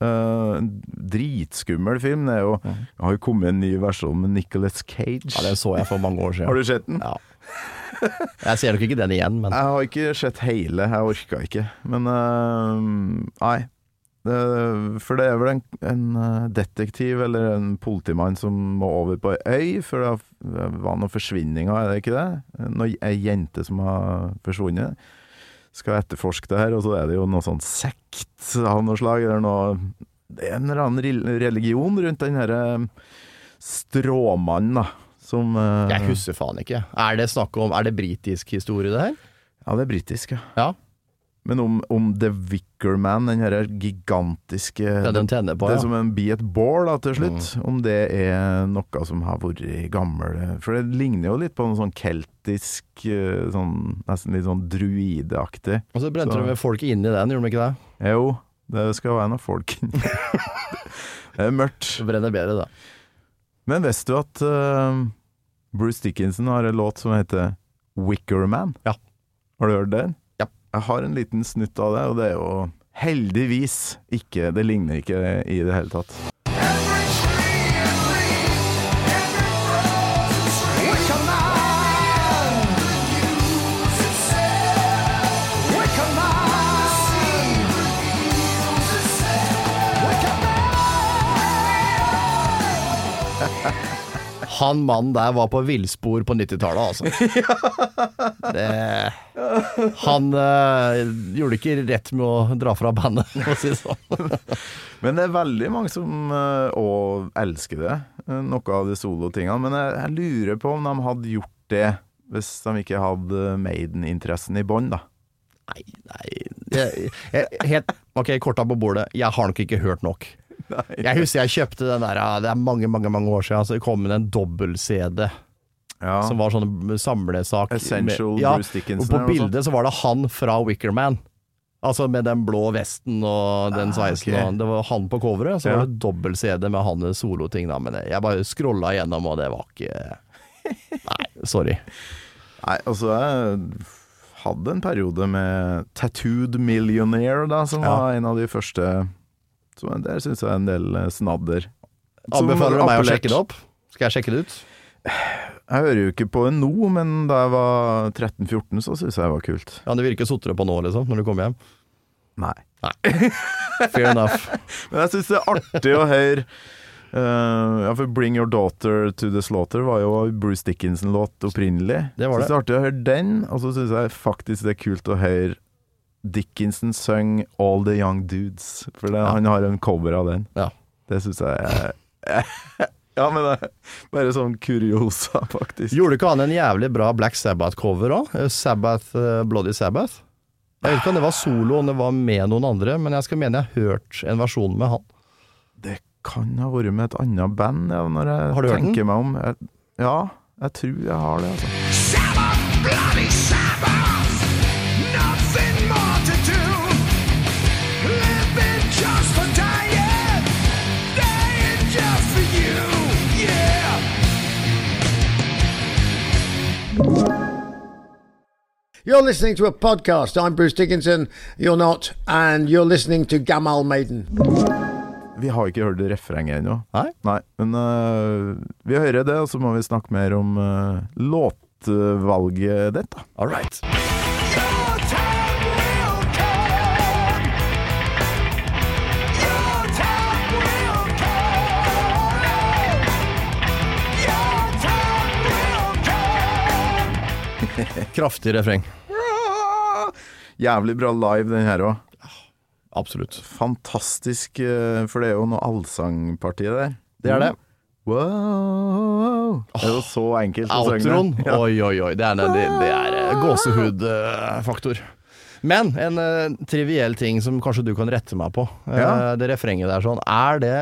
Uh, en dritskummel film. Det jo, det har jo kommet en ny versjon med Nicolas Cage. Ja, Den så jeg for mange år siden. Har du sett den? Ja. [LAUGHS] Jeg ser nok ikke den igjen, men Jeg har ikke sett hele, jeg orka ikke. Men uh, nei. Det, for det er vel en, en eh, detektiv eller en politimann som må over på ei øy, for det var noen forsvinninger, er det ikke det? Noe, ei jente som har forsvunnet. Skal etterforske det her, og så er det jo noe sånn sekt av noe slag. Eller noe Det er en eller annen religion rundt den herre stråmannen, da. Som uh, jeg husker faen ikke. Er det snakk om Er det britisk historie, det her? Ja, det er britisk, ja. Ja. Men om, om The Wicker Man, den her gigantiske Det den på, Det ja. som en blir et bål til slutt. Om det er noe som har vært gammel For det ligner jo litt på noe sånn keltisk eh, sånn, Nesten litt sånn druideaktig. Og så brente Så- de folk inn i den, gjorde de ikke det? Jo, det skal være noe folk inni. [LAUGHS] det er mørkt. Det brenner bedre, da. Men visste du at eh, Bruce Dickinson har en låt som heter Wicker Man? Ja. Har du hørt den? Ja. Jeg har en liten snutt av det, og det er jo heldigvis ikke Det ligner ikke i det hele tatt. Han mannen der var på villspor på 90-tallet, altså. [LAUGHS] Det, han øh, gjorde ikke rett med å dra fra bandet, [LAUGHS] for å si det sånn. [LAUGHS] Men det er veldig mange som òg elsker det, eh, noe av de solotingene. Men jeg, jeg lurer på om de hadde gjort det hvis de ikke hadde Maiden-interessen i bånn, da. Nei, nei jeg, jeg, helt, Ok, korta på bordet. Jeg har nok ikke hørt nok. Jeg husker jeg kjøpte den der Det er mange, mange mange år siden. Så det kom med en dobbel-CD Ja. som var sånn samlesak. Essential med, ja, Bruce Dickinson Og på sånt. bildet så var det han fra Wickerman. Altså med den blå vesten og den Ah, sveisen. ok. og Det var han på coveret, så Ja. var det dobbel-CD med hans soloting. Men jeg bare scrolla gjennom, og det var ikke Nei, sorry. Nei, altså jeg hadde en periode med Tattooed Millionaire, da, som Ja. var en av de første som Der syns jeg er en del eh, snadder. Anbefaler du meg å sjekke det opp? Skal jeg sjekke det ut? Jeg hører jo ikke på det nå, men da jeg var 13-14, så syns jeg det var kult. Ja, Det virker sotre på nå, liksom, når du kommer hjem. Nei. Fair enough. [LAUGHS] Men jeg syns det er artig å høre Uh, ja, for 'Bring Your Daughter to the Slaughter' var jo Bruce Dickinson-låt opprinnelig. Det var det. Synes det er artig å høre den, og så syns jeg faktisk det er kult å høre Dickinson sang 'All The Young Dudes', for det, Ja. han har en cover av den. Ja. Det syns jeg er [LAUGHS] Ja, men det er bare sånn kuriosa, faktisk. Gjorde ikke han en jævlig bra Black Sabbath-cover òg? Sabbath, eh, Bloody Sabbath? Jeg vet ikke om det var solo, om det var med noen andre, men jeg skal mene jeg har hørt en versjon med han. Det kan ha vært med et annet band, ja, når jeg Har du hørt den? tenker meg om. Jeg, ja, jeg tror jeg har det, altså. Sabbath, bloody Sabbath, You're listening to a podcast. I'm Bruce Dickinson. You're not. And you're listening to Gamal Maiden. Vi har ikke hørt refrenget ennå. Nei? Nei. men uh, vi hører det, og så må vi snakke mer om uh, låtvalget ditt, da. All right. [LAUGHS] Kraftig refreng. Jævlig bra live, den her òg. Absolutt. Fantastisk, øh, for det er jo noe allsangparti der. Det er det. Wow. Det er jo så enkelt å synge. Outroen, Ja. oi oi oi, det er, det, det er eh, gåsehudfaktor. Men en uh, triviell ting som kanskje du kan rette meg på. Eh, Ja. Det refrenget der sånn. Er det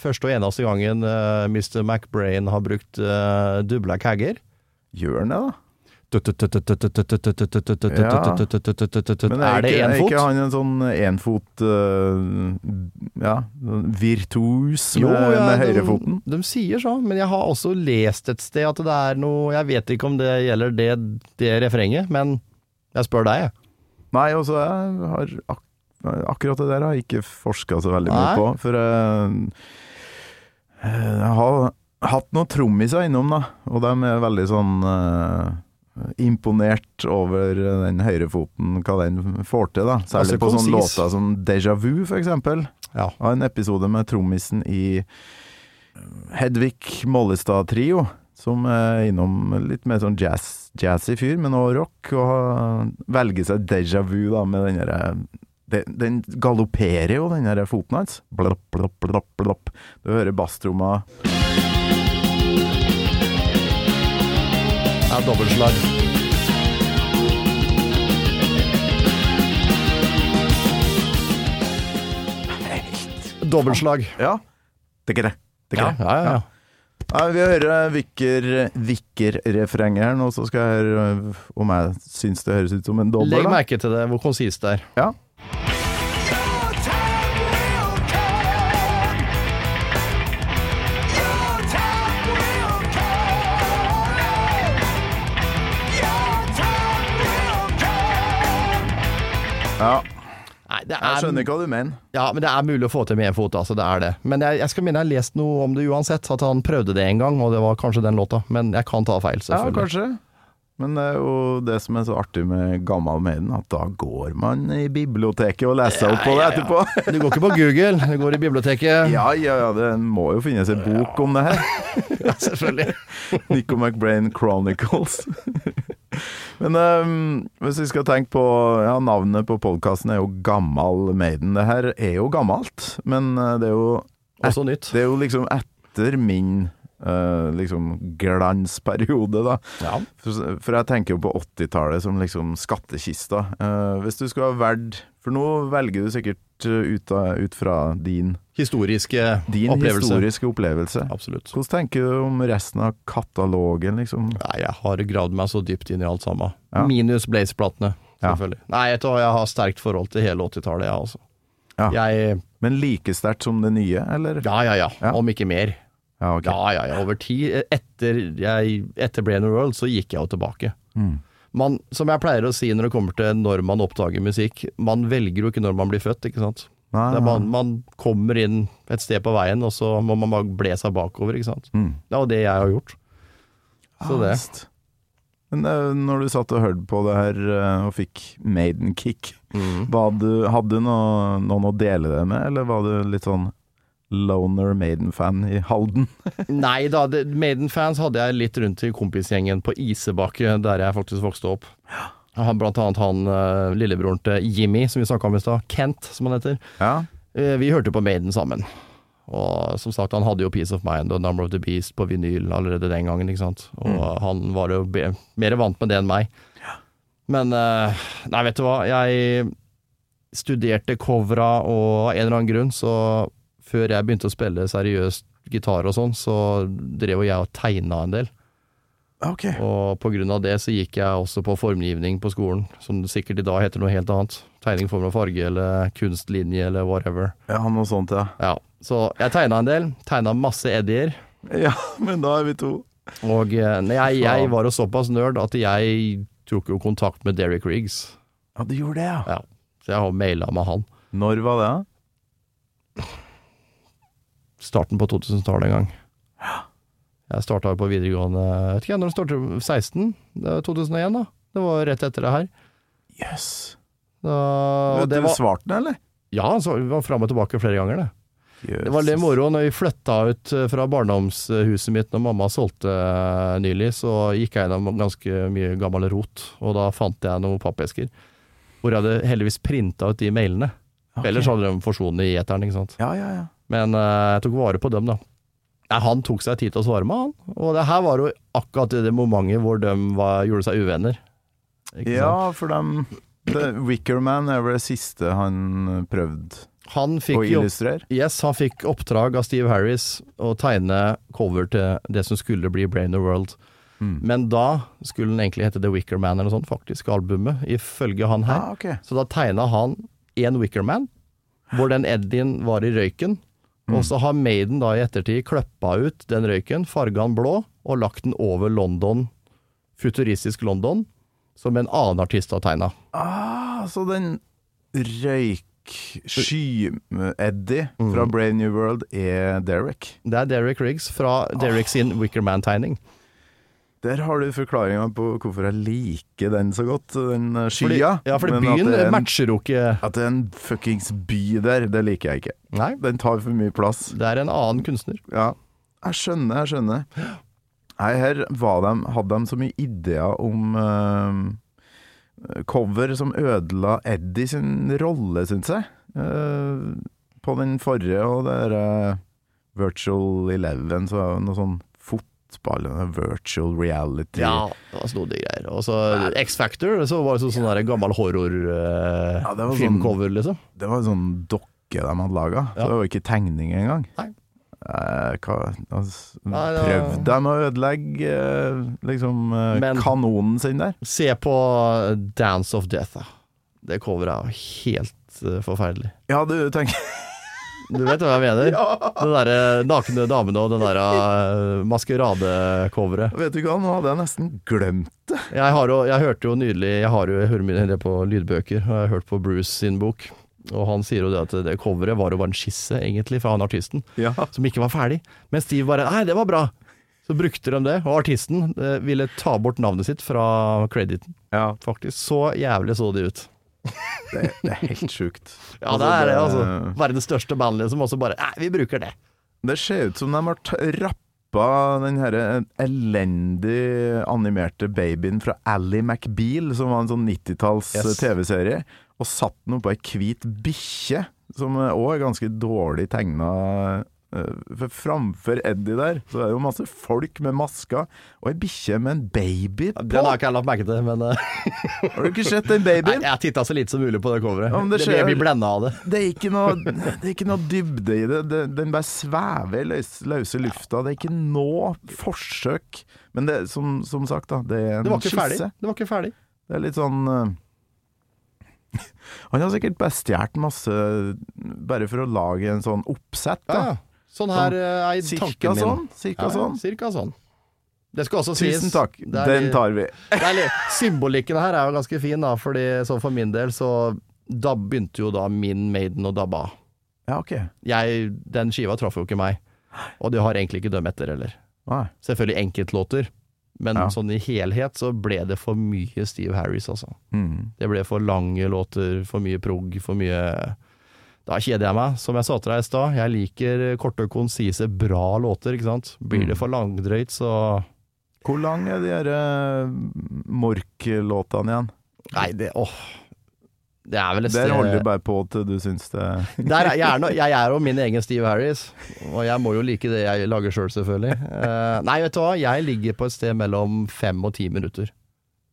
første og eneste gangen uh, Mr. McBrain har brukt uh, dubla kagger? Gjør han det, da? Er Men det én fot? er ikke han en sånn énfot øh, Ja, virtuos med, høyrefoten? de sier så, men jeg har også lest et sted at det er noe Jeg vet ikke om det gjelder det, refrenget, men jeg spør deg, jeg. Nei, altså, jeg har akkurat det der har jeg ikke forska så veldig mye på. For eh, jeg har hatt noen trommiser innom, da, og de er veldig sånn eh, imponert over den høyrefoten, hva den får til, da. Særlig Altså, på sånne låter som Déjà Vu, eksempel. Ja. Har en episode med trommisen i Hedvig Mollestad Trio, som er innom litt mer sånn jazz, jazzy fyr, men også rock, og velger seg Déjà Vu da, med den derre den, den galopperer jo, den der foten hans. Blopp, blopp, blopp, blopp. Du hører basstromma Ja, dobbeltslag. Dobbeltslag. Ja. Det er ikke det. Det er Ja, ikke det. ja, ja. Ja, vi hører Vikker Vikker-refrenget her nå, så skal jeg høre øh, om jeg syns det høres ut som en dobbel. Legg merke til det, hvor konsist det er. Ja. Ja. Nei, det Jeg skjønner ikke hva du mener. ja, men det er mulig å få til med én fot, altså. Det er det. Men jeg, jeg skal minne jeg har lest noe om det uansett, at han prøvde det en gang, og det var kanskje den låta. Men jeg kan ta feil, selvfølgelig. Ja, kanskje. Men det er jo det som er så artig med gammel Maiden, at da går man i biblioteket og leser opp på det Ja, ja, ja. etterpå. [LAUGHS] Du går ikke på Google, du går i biblioteket. Ja, ja, ja, det må jo finnes en bok om det her. [LAUGHS] Ja, selvfølgelig. [LAUGHS] Nico McBrain Chronicles. Men um, hvis vi skal tenke på Ja, navnet på podkasten er jo Gammal Maiden. Det her er jo gammelt, men eh, det er jo Også nytt. Det er jo liksom etter min eh, liksom glansperiode, da. Ja. For, for jeg tenker jo på 80-tallet som liksom skattkista. Uh, hvis du skulle ha valgt For nå velger du sikkert eh, ut, av, ut fra din, Historiske din opplevelse. historiske opplevelse. Absolutt. Hvordan tenker du om resten av katalogen, liksom? Nei, jeg har gravd meg så dypt inn i alt sammen. Ja. Minus Blaze-platene, Ja. selvfølgelig. Nei, vet du jeg har sterkt forhold til hele 80-tallet, jeg altså. Ja. Jeg Men like sterkt som det nye, eller? Ja, ja, ja. Ja. Om ikke mer. Ja, okay. Ja, ja, ja. Over tid. Etter, jeg, etter Brain World så gikk jeg jo tilbake. Mm. Man, som jeg pleier å si når det kommer til når man oppdager musikk, man velger jo ikke når man blir født, ikke sant. Nei, er nei. man, man kommer inn et sted på veien, og så må man bare ble seg bakover, ikke sant. Mm. Det var det jeg har gjort. Så Ah, det. Men eh, når du satt og hørte på det her eh, og fikk Maiden-kick, Mm. hadde du noe, noen å dele det med, eller var du litt sånn loner Maiden-fan i Halden? [LAUGHS] Nei da, Maiden-fans hadde jeg litt rundt i kompisgjengen på Isebakke, der jeg faktisk vokste opp. Han, blant annet han eh, lillebroren til Jimmy, som vi snakka om i stad. Kent, som han heter. Ja. Eh, Vi hørte på Maiden sammen. Og som sagt, han hadde jo Peace of Mind og Number of the Beast på vinyl allerede den gangen, ikke sant. Og han var jo mer vant med det enn meg. Men eh, Nei, vet du hva. Jeg studerte covera, og av en eller annen grunn, så før jeg begynte å spille seriøst gitar og sånn, så drev jo jeg og tegna en del. Ok. Og på grunn av det så gikk jeg også på formgivning på skolen, som sikkert i dag heter noe helt annet. Tegning, form og farge, eller kunstlinje, eller whatever. Ja, noe sånt, ja. Ja, så jeg tegna en del. Tegna masse eddier. Ja, men da er vi to. Og eh, nei, jeg, jeg var jo såpass nerd at jeg tok jo kontakt med Derek Riggs. Ja, du gjorde det, ja. Ja, så jeg har maila med han. Når var det? Starten på 2000-tallet en gang. Jeg starta på videregående Jeg vet ikke når det startet, 16? Det var 2001, da. Det var rett etter det her. Jøss. Da, det var, svarte den, eller? ja, han vi var fram og tilbake flere ganger, det. Jesus. Det var litt moro når vi flytta ut eh, fra barndomshuset mitt når mamma solgte eh, nylig, så gikk jeg gjennom ganske mye gammel rot, og da fant jeg noen pappesker. Hvor jeg hadde heldigvis printa ut de mailene. Okay. Ellers hadde de forsvunnet i eteren, ikke sant. Ja, ja, ja. Men eh, jeg tok vare på dem, da. Nei, han tok seg tid til å svare meg, han. Og det her var jo akkurat i det momentet hvor de var, gjorde seg uvenner. Ikke sant? Ja, for dem Wickerman er vel det siste han prøvde Han å illustrere? Yes, han fikk oppdrag av Steve Harris å tegne cover til det som skulle bli Brain the World. Mm. Men da skulle den egentlig hete The Wicker Man eller noe sånt, faktisk, albumet, ifølge han her. Ah, okay. Så da tegna han én Wicker Man, hvor den Eddien var i røyken. Mm. Og så har Maiden da i ettertid kløppa ut den røyken, farga den blå, og lagt den over London, futuristisk London, som en annen artist har tegna. Ah, så den Sky-Eddie fra Brave New World er Derek. Det er Derek Riggs fra Derek sin Wickerman-tegning. Der har du forklaringa på hvorfor jeg liker den så godt, den skya. Fordi, ja, fordi Men byen en- matcher jo ikke At det er en fuckings by der, det liker jeg ikke. Nei, Den tar for mye plass. det er en annen kunstner. Ja, jeg skjønner, jeg skjønner. Nei, her var de, hadde de så mye ideer om uh, cover som ødela Eddie sin rolle, syns jeg. Uh, på den forrige og det derre uh, Virtual Eleven, så var det noe sånn fotball og virtual reality. Ja, det var snodige greier. Og så X-Factor, så var det så, sånn ja. gammel horror-filmcover, det ja, sånn- liksom. Det var en sånn dokke de hadde laga, så det var ikke tegning engang. Nei. Eh, hva, altså, Nei, ja. prøvde de å ødelegge eh, liksom eh, Men- kanonen sin der? Se på Dance of Death, da. Det coveret er jo helt eh, forferdelig. Ja, du tenker [LAUGHS] Du vet hva jeg mener? [LAUGHS] Den derre nakne damen og den der uh, maskeradecoveret. Vet du hva, nå hadde jeg nesten glemt det. Jeg, har jeg hørte jo nydelig Jeg har jo jeg hører mye det på lydbøker, og jeg har hørt på Bruce sin bok. Og han sier jo det at det coveret var jo bare en skisse, egentlig, fra han artisten, Ja. som ikke var ferdig. Men Steve bare Nei, det var bra. Så brukte de det, og artisten eh, ville ta bort navnet sitt fra crediten. ja. Faktisk. Så jævlig så de ut. Det, det er helt sjukt. Ja, det er det, altså. Verdens største band, som også bare Nei, vi bruker det. Det ser ut som de har rappa den her elendig animerte babyen fra Ally McBeal, som var en sånn 90-talls Yes. TV-serie, og satt den oppå ei hvit bikkje, som òg er ganske dårlig tegna. For framfor Eddie der, så er det jo masse folk med masker, og ei bikkje med en baby på. Den har ikke jeg lagt merke til, men eh, [LAUGHS] Har du ikke sett den Nei, babyen? jeg titta så lite som mulig på det coveret. Ja, det skjer- jeg blir blenda av det. [LAUGHS] Det er ikke noe, det er ikke noe dybde i det. Den bare svever i løs, løse lufta. Det er ikke noe forsøk. Men det, som, som sagt, da, det er en Det ferdig. skisse. Det var ikke ferdig. Det er litt sånn eh, [LAUGHS] Han har sikkert bare stjålet masse bare for å lage en sånn oppsett, Ja, da. ja. Sånn her eh, er Cirka tanken min. sånn. Cirka Ja, sånn. cirka sånn. Det skal også sies Tusen takk. Den tar vi. [LAUGHS] Symbolikken her er jo ganske fin, da, fordi sånn for min del så da begynte jo da min Maiden å dabbe av. Ja, OK. Jeg, den skiva traff jo ikke meg, og det har egentlig ikke dømt etter heller. Nei. Selvfølgelig enkeltlåter, men Ja. sånn i helhet så ble det for mye Steve Harris, altså. Mm. Det ble for lange låter, for mye prog, for mye Da kjeder jeg meg. Som jeg sa til deg i stad, jeg liker korte og konsise, bra låter, ikke sant. Blir det for langdrøyt, så Hvor lang er de her uh, Mork-låtene igjen? Nei, det åh. Det er vel et Der holder du bare på til du syns det [LAUGHS] Der er, jeg, er no, jeg er jo min egen Steve Harris, og jeg må jo like det jeg lager sjøl, selv, selvfølgelig. Uh, nei, vet du hva, jeg ligger på et sted mellom fem og ti minutter.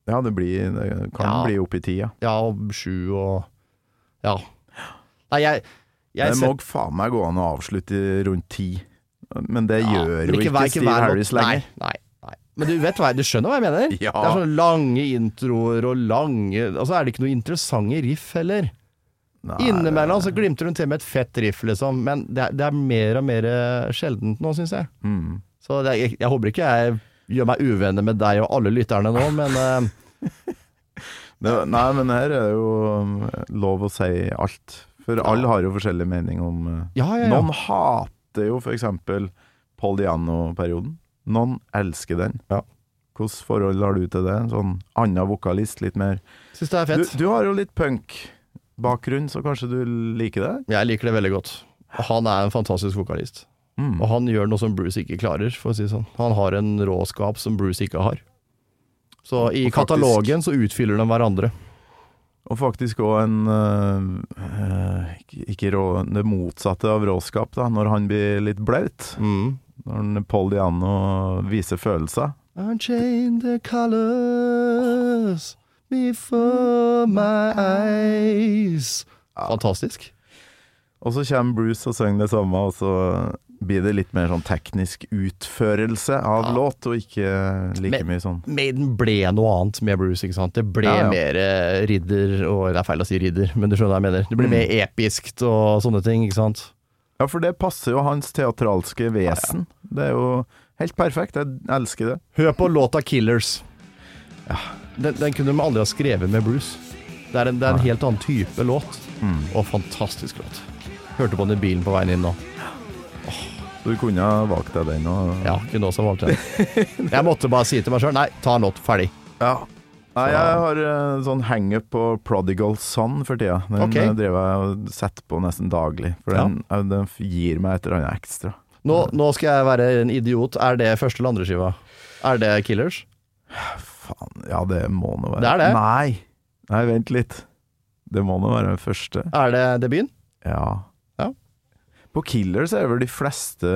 Ja, det, blir, det kan Ja. bli opp i tida. Ja, sju og Ja. Nei, jeg, jeg Det set- må faen meg gå an å avslutte rundt ti. Men det Ja, gjør men jo ikke, hver- Steve Harris lenger. Nei, nei. Men du vet hva, du skjønner hva jeg mener? [LAUGHS] Ja. Det er sånne lange introer og lange Og så er det ikke noe interessante riff heller. Nei, Innimellom så glimter hun til med et fett riff, liksom, men det er, det er mer og mer sjeldent nå, syns jeg. Mm. Så det, jeg, jeg håper ikke jeg gjør meg uvenner med deg og alle lytterne nå, men uh... [LAUGHS] Det, nei, men her er det jo um, lov å si alt. For alle har jo forskjellig mening om uh, ja, ja, ja. Noen hater jo f.eks. Paul Diano-perioden. Noen elsker den. Ja. Hvilket forhold har du til det? Sånn annen vokalist, litt mer Syns det er du, fett. du har jo litt punk-bakgrunn, så kanskje du liker det? Jeg liker det veldig godt. Han er en fantastisk vokalist. Mm. Og han gjør noe som Bruce ikke klarer, for å si det sånn. Han har en råskap som Bruce ikke har. Så i katalogen så utfyller de hverandre. Og faktisk òg en øh, ikke- rå, det motsatte av råskap, da, når han blir litt blaut. Mm. Når Paul Diano viser følelser. Unchain the colors before my eyes. Fantastisk. Og så kommer Bruce og synger det samme, og så blir det litt mer sånn teknisk utførelse av Ja. låt, og ikke like Men- mye sånn Maiden ble noe annet med Bruce, ikke sant. Det ble Ja, ja. mer eh, ridder, og det er feil å si ridder, men du skjønner hva jeg mener. Det ble Mm. mer episkt og sånne ting, ikke sant. Ja, for det passer jo hans teatralske vesen. Det er jo helt perfekt. Jeg elsker det. Hør på låta 'Killers'. Den, den kunne de aldri ha skrevet med Bruce. Det er en, det er en helt annen type låt. Og fantastisk låt. Hørte på den i bilen på veien inn nå. Du kunne ha valgt deg den og Ja, kunne også valgt den. Jeg måtte bare si til meg sjøl nei, ta en låt, ferdig. Ja. Nei, jeg har eh, sånn hangup på Prodigal Son for tida. Den okay. eh, driver jeg og setter på nesten daglig. For den, ja. den gir meg et eller annet ekstra. Nå, nå skal jeg være en idiot. Er det første eller andre skiva? Er det Killers? Faen, ja det må nå være Det er det. Nei. Nei, vent litt. Det må nå være den første. Er det debuten? Ja. På Killers er det vel de fleste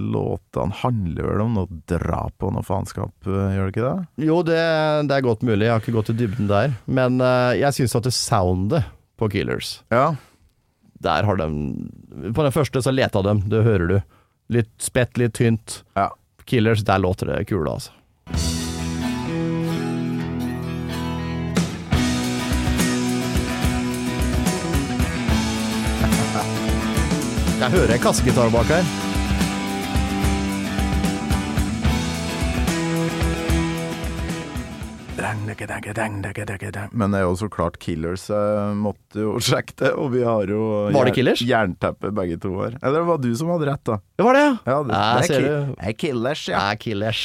låtene handler vel om noe drap og noe faenskap, eh, gjør det ikke det? Jo, det, det er godt mulig. Jeg har ikke gått i dybden der. Men uh, jeg syns at det soundet på Killers Ja. Der har de På den første så leta de, det hører du. Litt spett, litt tynt. Ja. Killers, der låter det kule, altså. Jeg hører en kassegitar bak her. Men det er jo så klart Killers. Jeg måtte jo [LAUGHS] sjekke det, og vi har jo Var det Killers? jernteppe begge to her. Eller det var du som hadde rett, da. Det var det, ja. Ja, det, det, er, det er Killers, ja. Nei, Killers.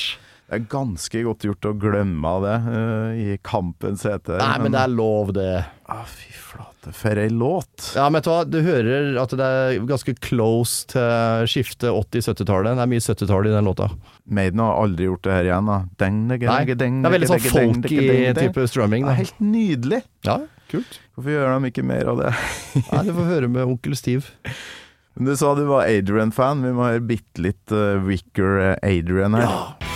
Det er ganske godt gjort å glemme det uh, i kampens hete. Nei, men det er lov, det. ah, Fy flate, for ei låt. Ja, men vet du hører at det er ganske close til skiftet 80-70-tallet. Det er mye 70-tall i den låta. Maiden har aldri gjort det her igjen, da. Deng, deng, Nei, det er veldig sånn deng, deng, folky deng, deng. type strumming. Det er helt nydelig. Ja, kult. Hvorfor gjør de ikke mer av det? [LAUGHS] Nei, Du får høre med onkel Steve. Men Du sa du var Adrian-fan. Vi må høre bitte litt uh, Wicker eh, Adrian her.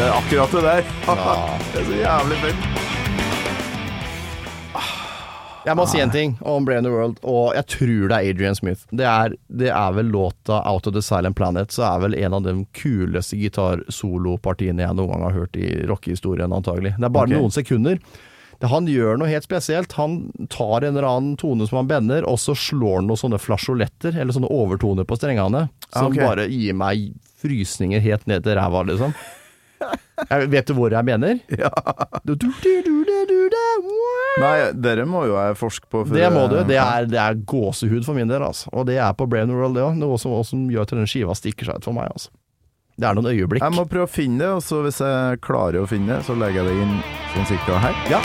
Det er akkurat det der. [LAUGHS] det er så jævlig fett. Jeg må si en ting om Brain the World, og jeg tror det er Adrian Smith. Det er, det er vel låta 'Out of the Silent Planet', så er vel en av de kuleste gitarsolopartiene jeg noen gang har hørt i rockehistorien, antagelig. Det er bare okay. noen sekunder. Det, han gjør noe helt spesielt. Han tar en eller annen tone som han bender, og så slår han noen sånne flasjoletter, eller sånne overtoner på strengene, som okay. bare gir meg frysninger helt ned til ræva, liksom. Jeg, vet du hvor jeg mener? Ja. Du, du, du. Nei, dere må jo jeg forske på. for- Det må du. Det er, det er gåsehud for min del, altså. Og det er på Brain World, det òg. Noe som, som gjør at den skiva stikker seg ut for meg, altså. Det er noen øyeblikk. Jeg må prøve å finne det, og så hvis jeg klarer å finne det, så legger jeg det inn sånn cirka her. Ja.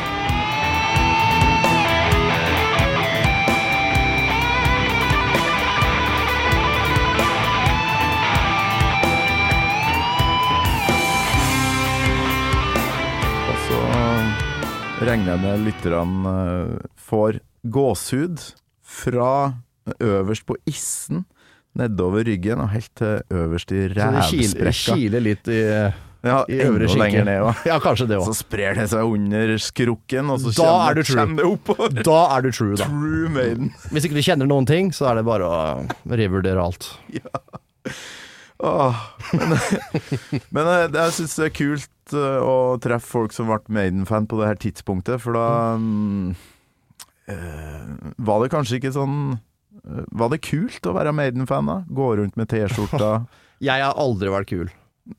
Regner jeg med lytterne eh, får gåsehud fra øverst på issen, nedover ryggen og helt til øverst i rævsprekka. Så det kiler, litt i, Ja, i øvre skinke. ned òg. [LAUGHS] Ja, kanskje det Så sprer det seg under skrukken, og så Da kommer, er du true. kommer det oppover. Da er du true, da. True Maiden. [LAUGHS] Hvis ikke du kjenner noen ting, så er det bare å revurdere alt. Åh, men [LAUGHS] men jeg, jeg syns det er kult eh, å treffe folk som ble Maiden-fan på det her tidspunktet, for da mm, eh, var det kanskje ikke sånn eh, Var det kult å være Maiden-fan, da? Gå rundt med T-skjorta? [LAUGHS] Jeg har aldri vært kul.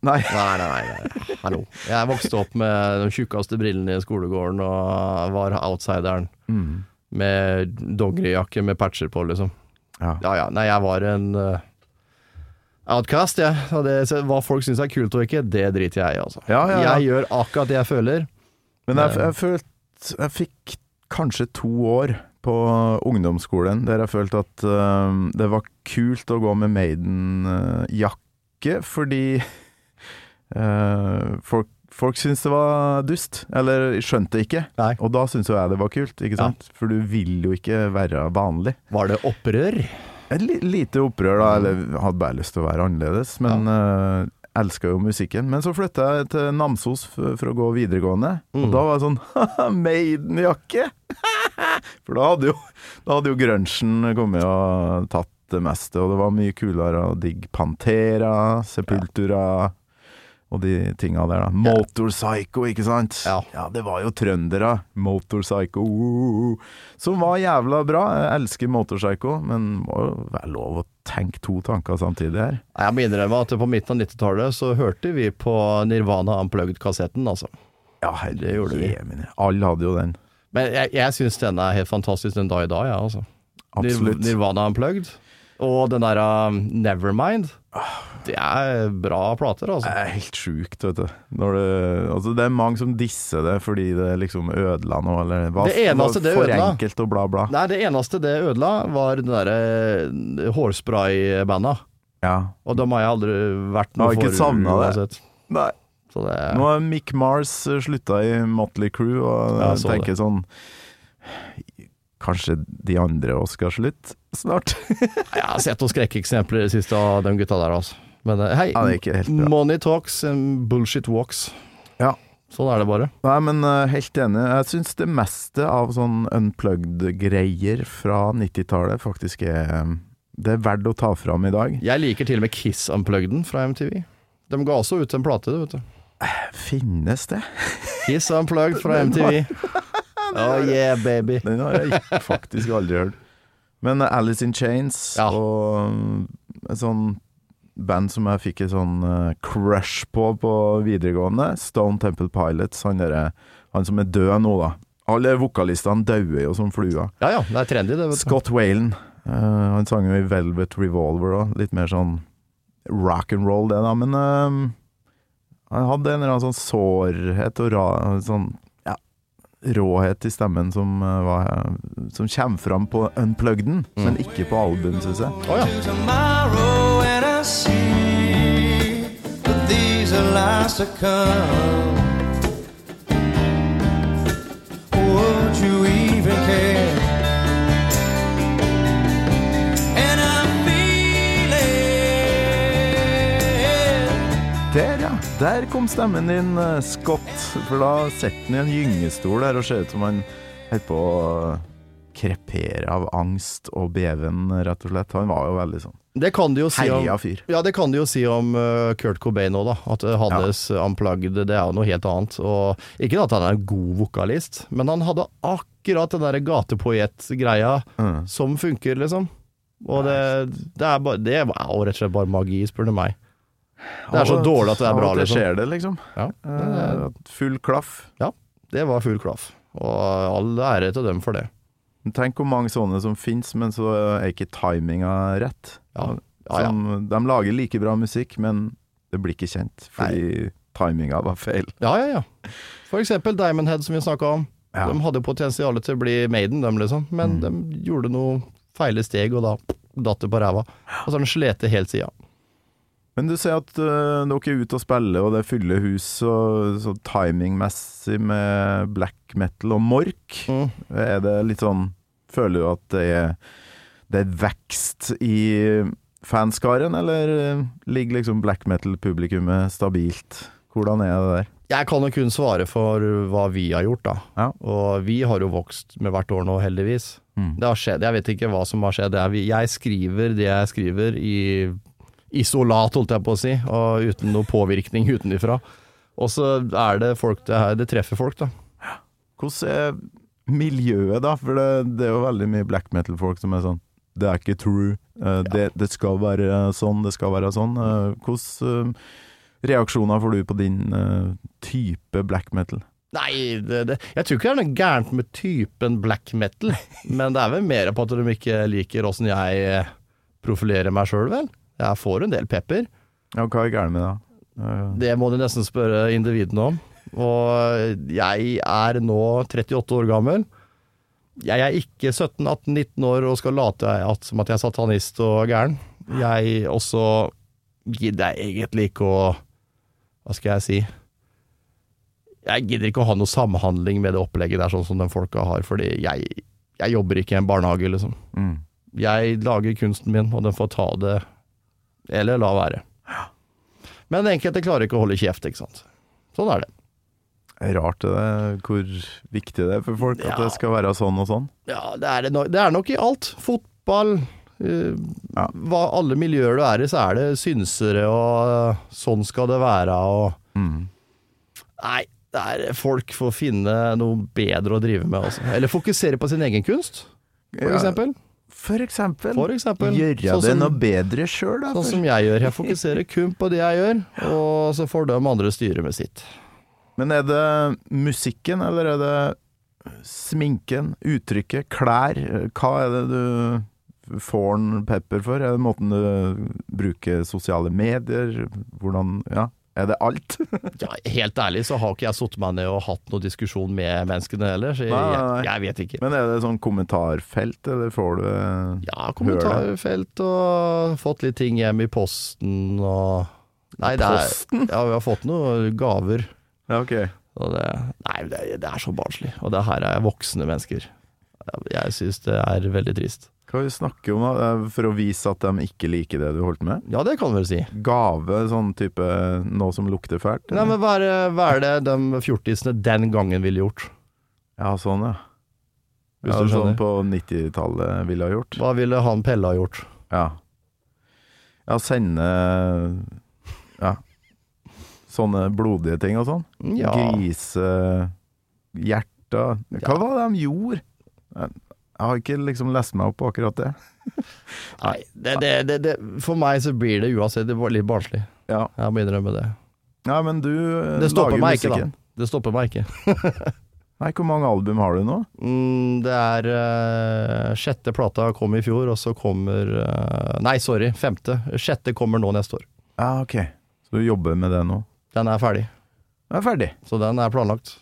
Nei, nei, nei, nei. Hallo. Jeg vokste opp med de tjukkeste brillene i skolegården og var outsideren. Mm. Med dongerijakke med patcher på, liksom. Ja. Ja ja, nei, jeg var en uh, outcast, ja. Det, hva folk syns er kult og ikke, det driter jeg i, altså. Ja, ja, ja. Jeg gjør akkurat det jeg føler. Men jeg, jeg følte Jeg fikk kanskje to år på ungdomsskolen der jeg følte at uh, det var kult å gå med Maiden-jakke, fordi uh, [LAUGHS] folk, folk syntes det var dust. Eller skjønte ikke. Nei. Og da syntes jo jeg det var kult, ikke sant? For du vil jo ikke være vanlig. Var det opprør? Et lite opprør, da, eller hadde bare lyst til å være annerledes. Men uh, elska jo musikken. Men så flytta jeg til Namsos for, å gå videregående, og Mm. da var det sånn ha [LAUGHS] Maiden-jakke! [LAUGHS] for da hadde jo, da hadde jo grunchen kommet og tatt det meste, og det var mye kulere å digge Pantera, Sepultura og de tinga der, da. Motorpsycho, ikke sant? Ja. det var jo trøndere. Motorpsycho, uh, som var jævla bra. Jeg elsker Motorpsycho, men må jo være lov å tenke to tanker samtidig her. Jeg må innrømme at på midten av 90-tallet så hørte vi på Nirvana Unplugged-kassetten, altså. Ja, vi. Alle hadde jo den. Men jeg, jeg syns den er helt fantastisk den dag i dag, ja, altså. Absolutt. Nirvana Unplugged. Og den der uh, Nevermind. Det er bra plater, altså. Det er helt sjukt, vet du. Det, altså det er mange som disser det fordi det liksom ødela noe, eller hva Det eneste det for ødela- enkelt og bla, bla. Nei, det eneste det ødela, var den derre hårspray-banda. Ja. Og dem har jeg aldri vært Jeg har noe ikke savna det. Nei. Så det Nå har Mick Mars eh, slutta i Motley Crew, og jeg så tenker sånn Kanskje de andre òg skal slutte snart? [LAUGHS] Jeg har sett noen skrekkeksempler i det siste av de gutta der, altså. Men eh, hei, Ja, money talks and bullshit walks. Ja. Sånn er det bare. Nei, men uh, helt enig. Jeg syns det meste av sånn unplugged-greier fra 90-tallet faktisk er eh, Det er verdt å ta fram i dag. Jeg liker til og med Kiss Unpluggeden fra MTV. De ga også ut en plate, du vet du. Finnes det? Kiss Unplugged fra MTV. [LAUGHS] Oh yeah, baby. Den har jeg faktisk aldri hørt. Men eh, Alice in Chains Ja. og et sånn band som jeg fikk et sånn eh, crush på på videregående, Stone Temple Pilots, han, der, han som er død nå, da. Alle vokalistene dauer jo som fluer. Ja ja, det er trendy, det. Scott Whalen, Uh, han sang jo i Velvet Revolver òg, litt mer sånn rock and roll det, da, men uh, han hadde en eller annen sånn sårhet og ra, sånn råhet i stemmen som, eh, var, som kommer fram på Unpluggeden, men ikke på album, syns jeg. Oh, ja. Would you even care? Der, kom stemmen din, eh, Scott. For da sitter han i en gyngestol der og ser ut som han holder på å krepere av angst og beven, rett og slett. Han var jo veldig sånn Det kan de jo si om fyr. Ja, det kan de jo si om uh, Kurt Cobain òg, da. At uh, hans ja. Unplugged, det er jo noe helt annet. Og ikke at han er en god vokalist, men han hadde akkurat den der gatepoet-greia Mm. som funker, liksom. Og det, det er bare Det jo rett og slett bare magi, spør du meg. Det er så dårlig at det er bra, det liksom. skjer det, liksom. Ja, det, Eh, Full klaff. Ja, det var full klaff. Og all ære til dem for det. Tenk hvor mange sånne som finnes, men så er ikke timinga rett. Ja. Som, de lager like bra musikk, men det blir ikke kjent fordi timinga var feil. Ja, ja, ja. For eksempel Diamond Head, som vi snakka om. Ja. De hadde potensial til å bli Maiden, dem, liksom. Men Mm. de gjorde noe feile steg, og da datt det på ræva. Og så har den slete helt sida. Men du ser at uh, dere er ute og spiller, og det er fulle hus, og så timingmessig med black metal og mork. Mm. Er det litt sånn Føler du at det er, det er vekst i fanskaren, eller øh, ligger liksom black metal-publikummet stabilt? Hvordan er det der? Jeg kan jo kun svare for hva vi har gjort, da. Ja. Og vi har jo vokst med hvert år nå, heldigvis. Mm. Det har skjedd. Jeg vet ikke hva som har skjedd. Jeg skriver det jeg skriver i isolat, holdt jeg på å si, og uten noe påvirkning utenifra. Og så er det folk det her Det treffer folk, da. Hvordan er miljøet, da? For det, det er jo veldig mye black metal-folk som er sånn Det er ikke true. Eh, det, det skal være sånn, det skal være sånn. Uh, Hvordan eh, reaksjoner får du på din eh, type black metal? Nei, det, det, jeg tror ikke det er noe gærent med typen black metal, [LAUGHS] men det er vel mer på at de ikke liker åssen jeg eh, profilerer meg sjøl, vel. Jeg får en del pepper. Ja, hva er gærent med det? Eh, Det må du nesten spørre individene om. Og jeg er nå 38 år gammel. Jeg er ikke 17-18-19 år og skal late at, som at jeg er satanist og gæren. Jeg også gidder jeg egentlig ikke å Hva skal jeg si? Jeg gidder ikke å ha noe samhandling med det opplegget der, sånn som den folka har, fordi jeg, jeg jobber ikke i en barnehage, liksom. mm. Jeg lager kunsten min, og den får ta det eller la være. Men enkelte klarer ikke å holde kjeft, ikke sant. Sånn er det. Rart det er hvor viktig det er for folk at Ja. det skal være sånn og sånn. Ja, det er, det nok, det er nok i alt. Fotball, Uh, Ja. hva alle miljøer du er i, så er det synsere og uh, sånn skal det være og Mm. Nei, det er folk får finne noe bedre å drive med, altså. Eller fokusere på sin egen kunst, for Ja, eksempel. For eksempel. For eksempel. Gjøre Sånn det som- noe bedre sjøl, da. Sånn som jeg gjør. Jeg fokuserer kun på det jeg gjør, og så får de andre styre med sitt. Men er det musikken, eller er det sminken, uttrykket, klær? Hva er det du får en pepper for? Er det måten du bruker sosiale medier? Hvordan Ja, er det alt? [LAUGHS] Ja, helt ærlig så har ikke jeg satt meg ned og hatt noen diskusjon med menneskene heller, så jeg, jeg, jeg vet ikke. Men er det sånn kommentarfelt, eller får du Ja, kommentarfelt og fått litt ting hjem i posten og Nei, det er Posten? Ja, vi har fått noen gaver. Ja, ok. Det, nei, det, det er så barnslig. Og det her er voksne mennesker. Jeg syns det er veldig trist. Hva vi snakker om da? Eh, For å vise at de ikke liker det du holdt med? Ja, det kan du vel si. Gave, sånn type noe som lukter fælt? Nei, men hva er, det- hva er det de fjortisene den gangen ville gjort? Ja, sånn ja. Hvis ja du sånn på 90-tallet ville ha gjort. Hva ville han Pelle ha gjort? Ja. Ja, sende Ja. Sånne blodige ting og sånn. Ja. Grisehjerter Hva var det de gjorde? Jeg har ikke liksom lest meg opp på akkurat det. [LAUGHS] Nei, det, det, det, for meg så blir det uansett det litt barnslig. Ja, Jeg må innrømme det. ja men du eh, Det lager meg ikke, da. musikken. Det stopper meg ikke. [LAUGHS] Nei, hvor mange album har du nå? Mm, det er uh, Sjette plata kom i fjor, og så kommer uh, Nei, sorry, femte. Sjette kommer nå neste år. Ja, ok. Så du jobber med det nå? Den er ferdig, Den er ferdig. så den er planlagt.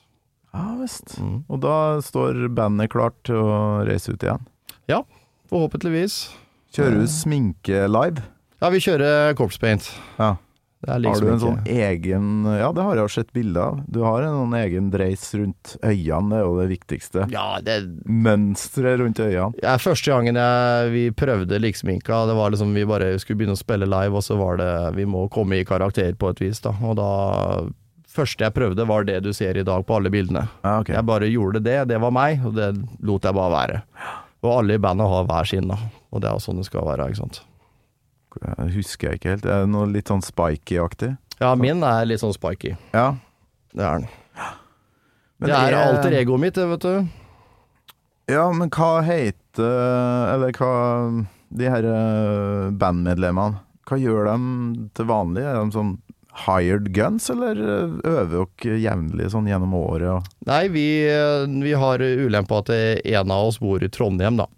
Ja visst. Mm. Og da står bandet klart til å reise ut igjen. Ja, Forhåpentligvis. Kjører du sminke live? Ja, vi kjører corpse paint. Ja. Det er Har liksom du en ikke sånn egen Ja, det har jeg sett bilde av. Du har en sånn egen dreis rundt øynene, det er jo det viktigste. Ja, det Mønsteret rundt øynene. ja, Første gangen jeg, vi prøvde liksminka, det var liksom vi bare skulle begynne å spille live, og så var det Vi må komme i karakter på et vis, da. Og da Første jeg prøvde, var det du ser i dag på alle bildene. Ah, okay. Jeg bare gjorde det, det var meg, og det lot jeg bare være. Og alle i bandet har hver sin, da. Og det er sånn det skal være, ikke sant. Jeg husker jeg ikke helt. Er det noe litt sånn spiky-aktig? Ja, min er litt sånn spiky. Ja. Det er den. Men det er alter egoet mitt, det, vet du. Ja, men hva heter Eller hva De her eh, bandmedlemmene, hva gjør de til vanlig? Er de sånn hired guns, eller eh, øver dere jevnlig sånn gjennom året? Nei, vi, vi har ulempa at en av oss bor i Trondheim, da.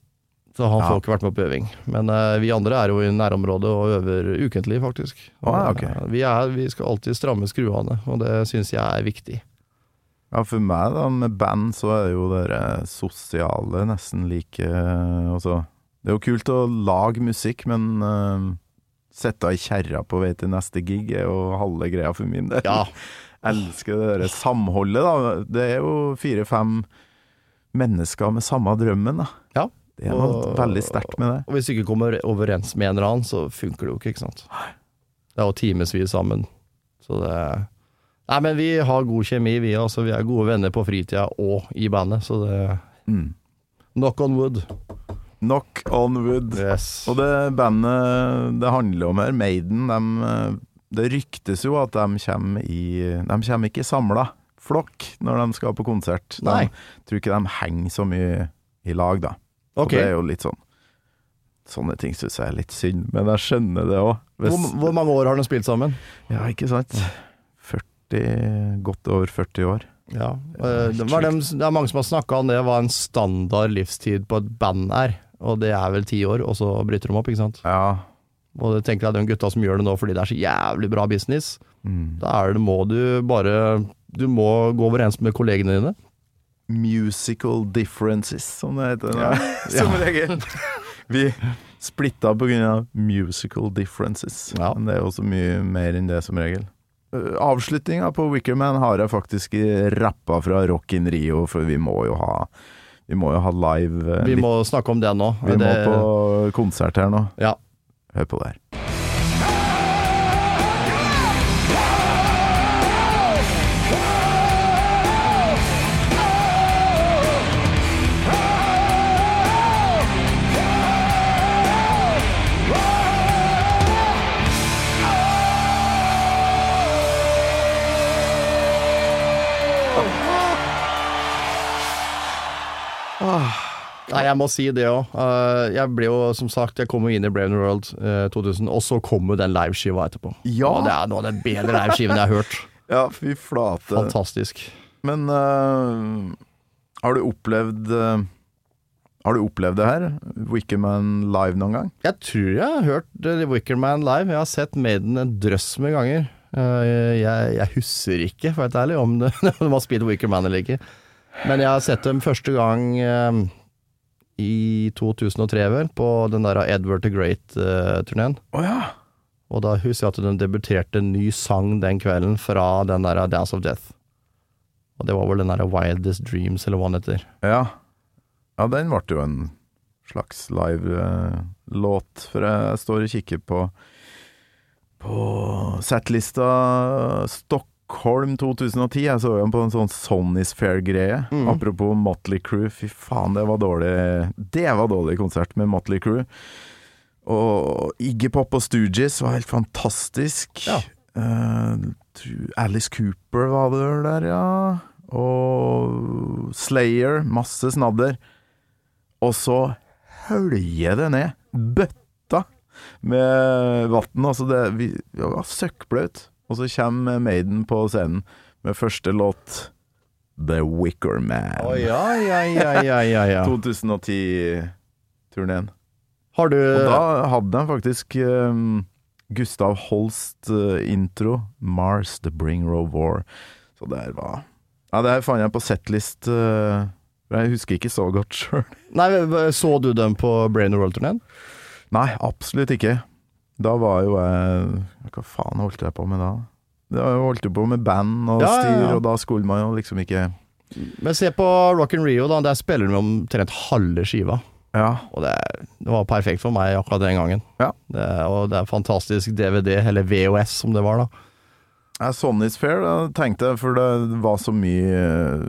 Så han Ja. får ikke vært med på øving. Men uh, vi andre er jo i nærområdet og øver ukentlig, faktisk. Og, ah, okay. uh, vi, er, vi skal alltid stramme skruene, og det syns jeg er viktig. Ja, for meg da, med band, så er jo det sosiale nesten like eh, Altså, det er jo kult å lage musikk, men uh, sitte i kjerra på vei til neste gig er jo halve greia for min del. Ja, [LAUGHS] elsker det der samholdet, da. Det er jo fire-fem mennesker med samme drømmen, da. Ja. Det er noe veldig sterkt med det. og hvis du ikke kommer overens med en eller annen, så funker det jo ikke, ikke sant. Det er jo timevis sammen. Så det Nei, men vi har god kjemi, vi altså. Vi er gode venner på fritida og i bandet, så det Mm. Knock on wood. Knock on wood. Yes. Og det bandet det handler om her, Maiden, eh, det ryktes jo at de kommer i De kommer ikke samla flokk når de skal på konsert. De Nei. tror ikke de henger så mye i lag, da. Og det er jo litt sånn Sånne ting syns jeg er litt synd, men jeg skjønner det òg. Hvor, hvor mange år har de spilt sammen? Ja, ikke sant? 40 Godt over 40 år. Ja. eh, Det, var dem, det er mange som har snakka om det hva en standard livstid på et band er. Og det er vel ti år, og så bryter de opp, ikke sant. Ja. Og det tenker jeg de gutta som gjør det nå fordi det er så jævlig bra business, Mm. da er det, må du bare Du må gå overens med kollegene dine. Musical differences, som det heter. Ja. [LAUGHS] Som regel. Vi splitta av musical differences. Ja. Men det er jo så mye mer enn det, som regel. Avslutninga på Wickerman har jeg faktisk rappa fra Rock in Rio, for vi må jo ha Vi må jo ha live eh, Vi litt. må snakke om det nå. Vi må på konsert her nå. Ja. Hør på det her. Nei, jeg må si det òg. jeg ble jo, som sagt, jeg kom jo inn i Brave New World eh, 2000, og så kom jo den liveskiva etterpå. Ja. Og det er noe av den bedre liveskiven jeg har hørt. [LAUGHS] Ja, fy flate. Fantastisk. Men uh, har du opplevd uh, Har du opplevd det her? Wickerman live noen gang? Jeg tror jeg har hørt Wickerman live. Jeg har sett Maiden en drøss med ganger. Eh, jeg, jeg husker ikke, for å være ærlig, om det, [LAUGHS] om de har spilt Wickerman eller ikke. Men jeg har sett dem første gang eh, i 2003, vel, på den der Edward the Great-turneen. Å ja. Og da husker jeg at hun debuterte en ny sang den kvelden fra den der Dance of Death. Og det var vel den der Wildest Dreams, eller hva den heter. Ja. ja, den ble jo en slags live-låt, for jeg står og kikker på på settlista Stockholm 2010. Jeg så jo på en sånn Sonny's Fair-greie. Mm. Apropos Motley Crew. Fy faen, det var dårlig Det var dårlig konsert med Motley Crew. Og Iggy Pop og Stooges var helt fantastisk. Ja. Uh, Alice Cooper var det der, ja. Og Slayer. Masse snadder. Og så høljer det ned. Bøtta med vann. Altså det, vi, det var søkkblaut. Og så kommer Maiden på scenen med første låt The Wicker Man. Å ja, ja, ja, ja, ja, ja. [LAUGHS] 2010-turneen. Har du Og da hadde de faktisk um, Gustav Holst uh, intro. Mars, The Bringer of War. Så der var Ja, det her fant jeg på setlist. Uh, jeg husker ikke så godt [LAUGHS] sjøl. Så du dem på Brain World-turneen? Nei, absolutt ikke. Da var jo jeg Hva faen holdt jeg på med da? Da holdt jeg på med band og Ja, ja, styr, ja. og da skulle man jo liksom ikke Men se på Rock and Rio, da. Der spiller de omtrent halve skiva. Ja. Og det, det var perfekt for meg akkurat den gangen. Ja. Det, og det er fantastisk DVD, eller VOS som det var, da. Ja, Sonny's Fair da, tenkte jeg, for det var så mye eh,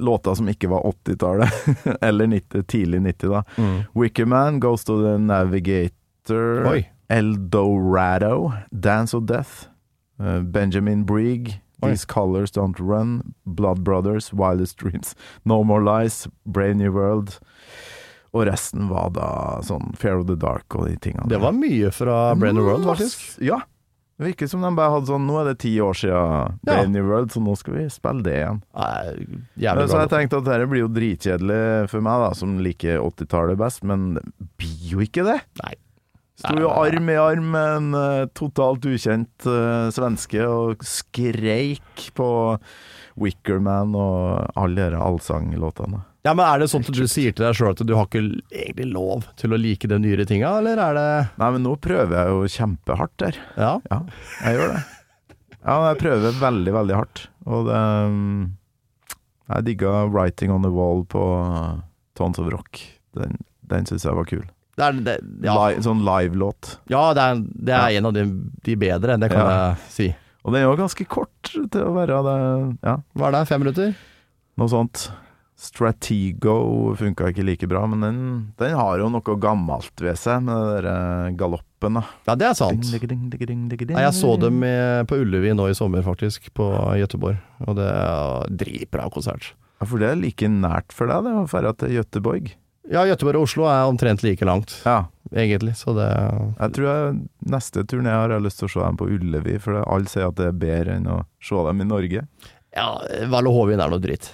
låter som ikke var 80-tallet, [LAUGHS] eller 90, tidlig 90, da. Wickerman, Ghost of the Navigator, Oi. Eldorado, Dance of Death, eh, Benjamin Brigg, Oi. These Colors Don't Run, Blood Brothers, Wildest Dreams, No More Lies, Brave New World. Og resten var da sånn Fair of the Dark og de tingene. Det var mye fra Brave New World, faktisk. Ja. Det virker som de bare hadde sånn Nå er det ti år siden Brain New World, så nå skal vi spille det igjen. Nei, så jeg tenkte at dette blir jo dritkjedelig for meg, da, som liker 80-tallet best, men det blir jo ikke det. Nei. Sto jo arm i arm med en uh, totalt ukjent uh, svenske og skreik på Wickerman og alle de allsanglåtene. Ja, men Er det sånn at du sier til deg sjøl at du har ikke egentlig lov til å like de nyere tinga, eller er det Nei, men nå prøver jeg jo kjempehardt der. Ja. Ja, jeg gjør det. Ja, jeg prøver veldig, veldig hardt. Og det mm, Jeg digga 'Writing on the Wall' på uh, Tons of Rock. Den, den syns jeg var kul. Det er, det, ja. Live, sånn live-låt. ja, det er, det er en av de, de bedre, det kan Ja. jeg si. Og den er jo ganske kort til å være det. Ja, Hva er det, fem minutter? noe sånt. Stratego funka ikke like bra, men den, den har jo noe gammelt ved seg, med den der eh, galoppen, da. Ja, det er sant. Nei, jeg så dem i- på Ullevi nå i sommer, faktisk, på Gøteborg. Og det er dritbra konsert. Ja, for det er like nært for deg, det, å dra til Göteborg. Ja, Gøteborg og Oslo er omtrent like langt, Ja. egentlig, så det Jeg tror jeg, neste turné har jeg lyst til å se dem på Ullevi, for alle sier at det er bedre enn å se dem i Norge. Ja, Valle Hovin er noe dritt.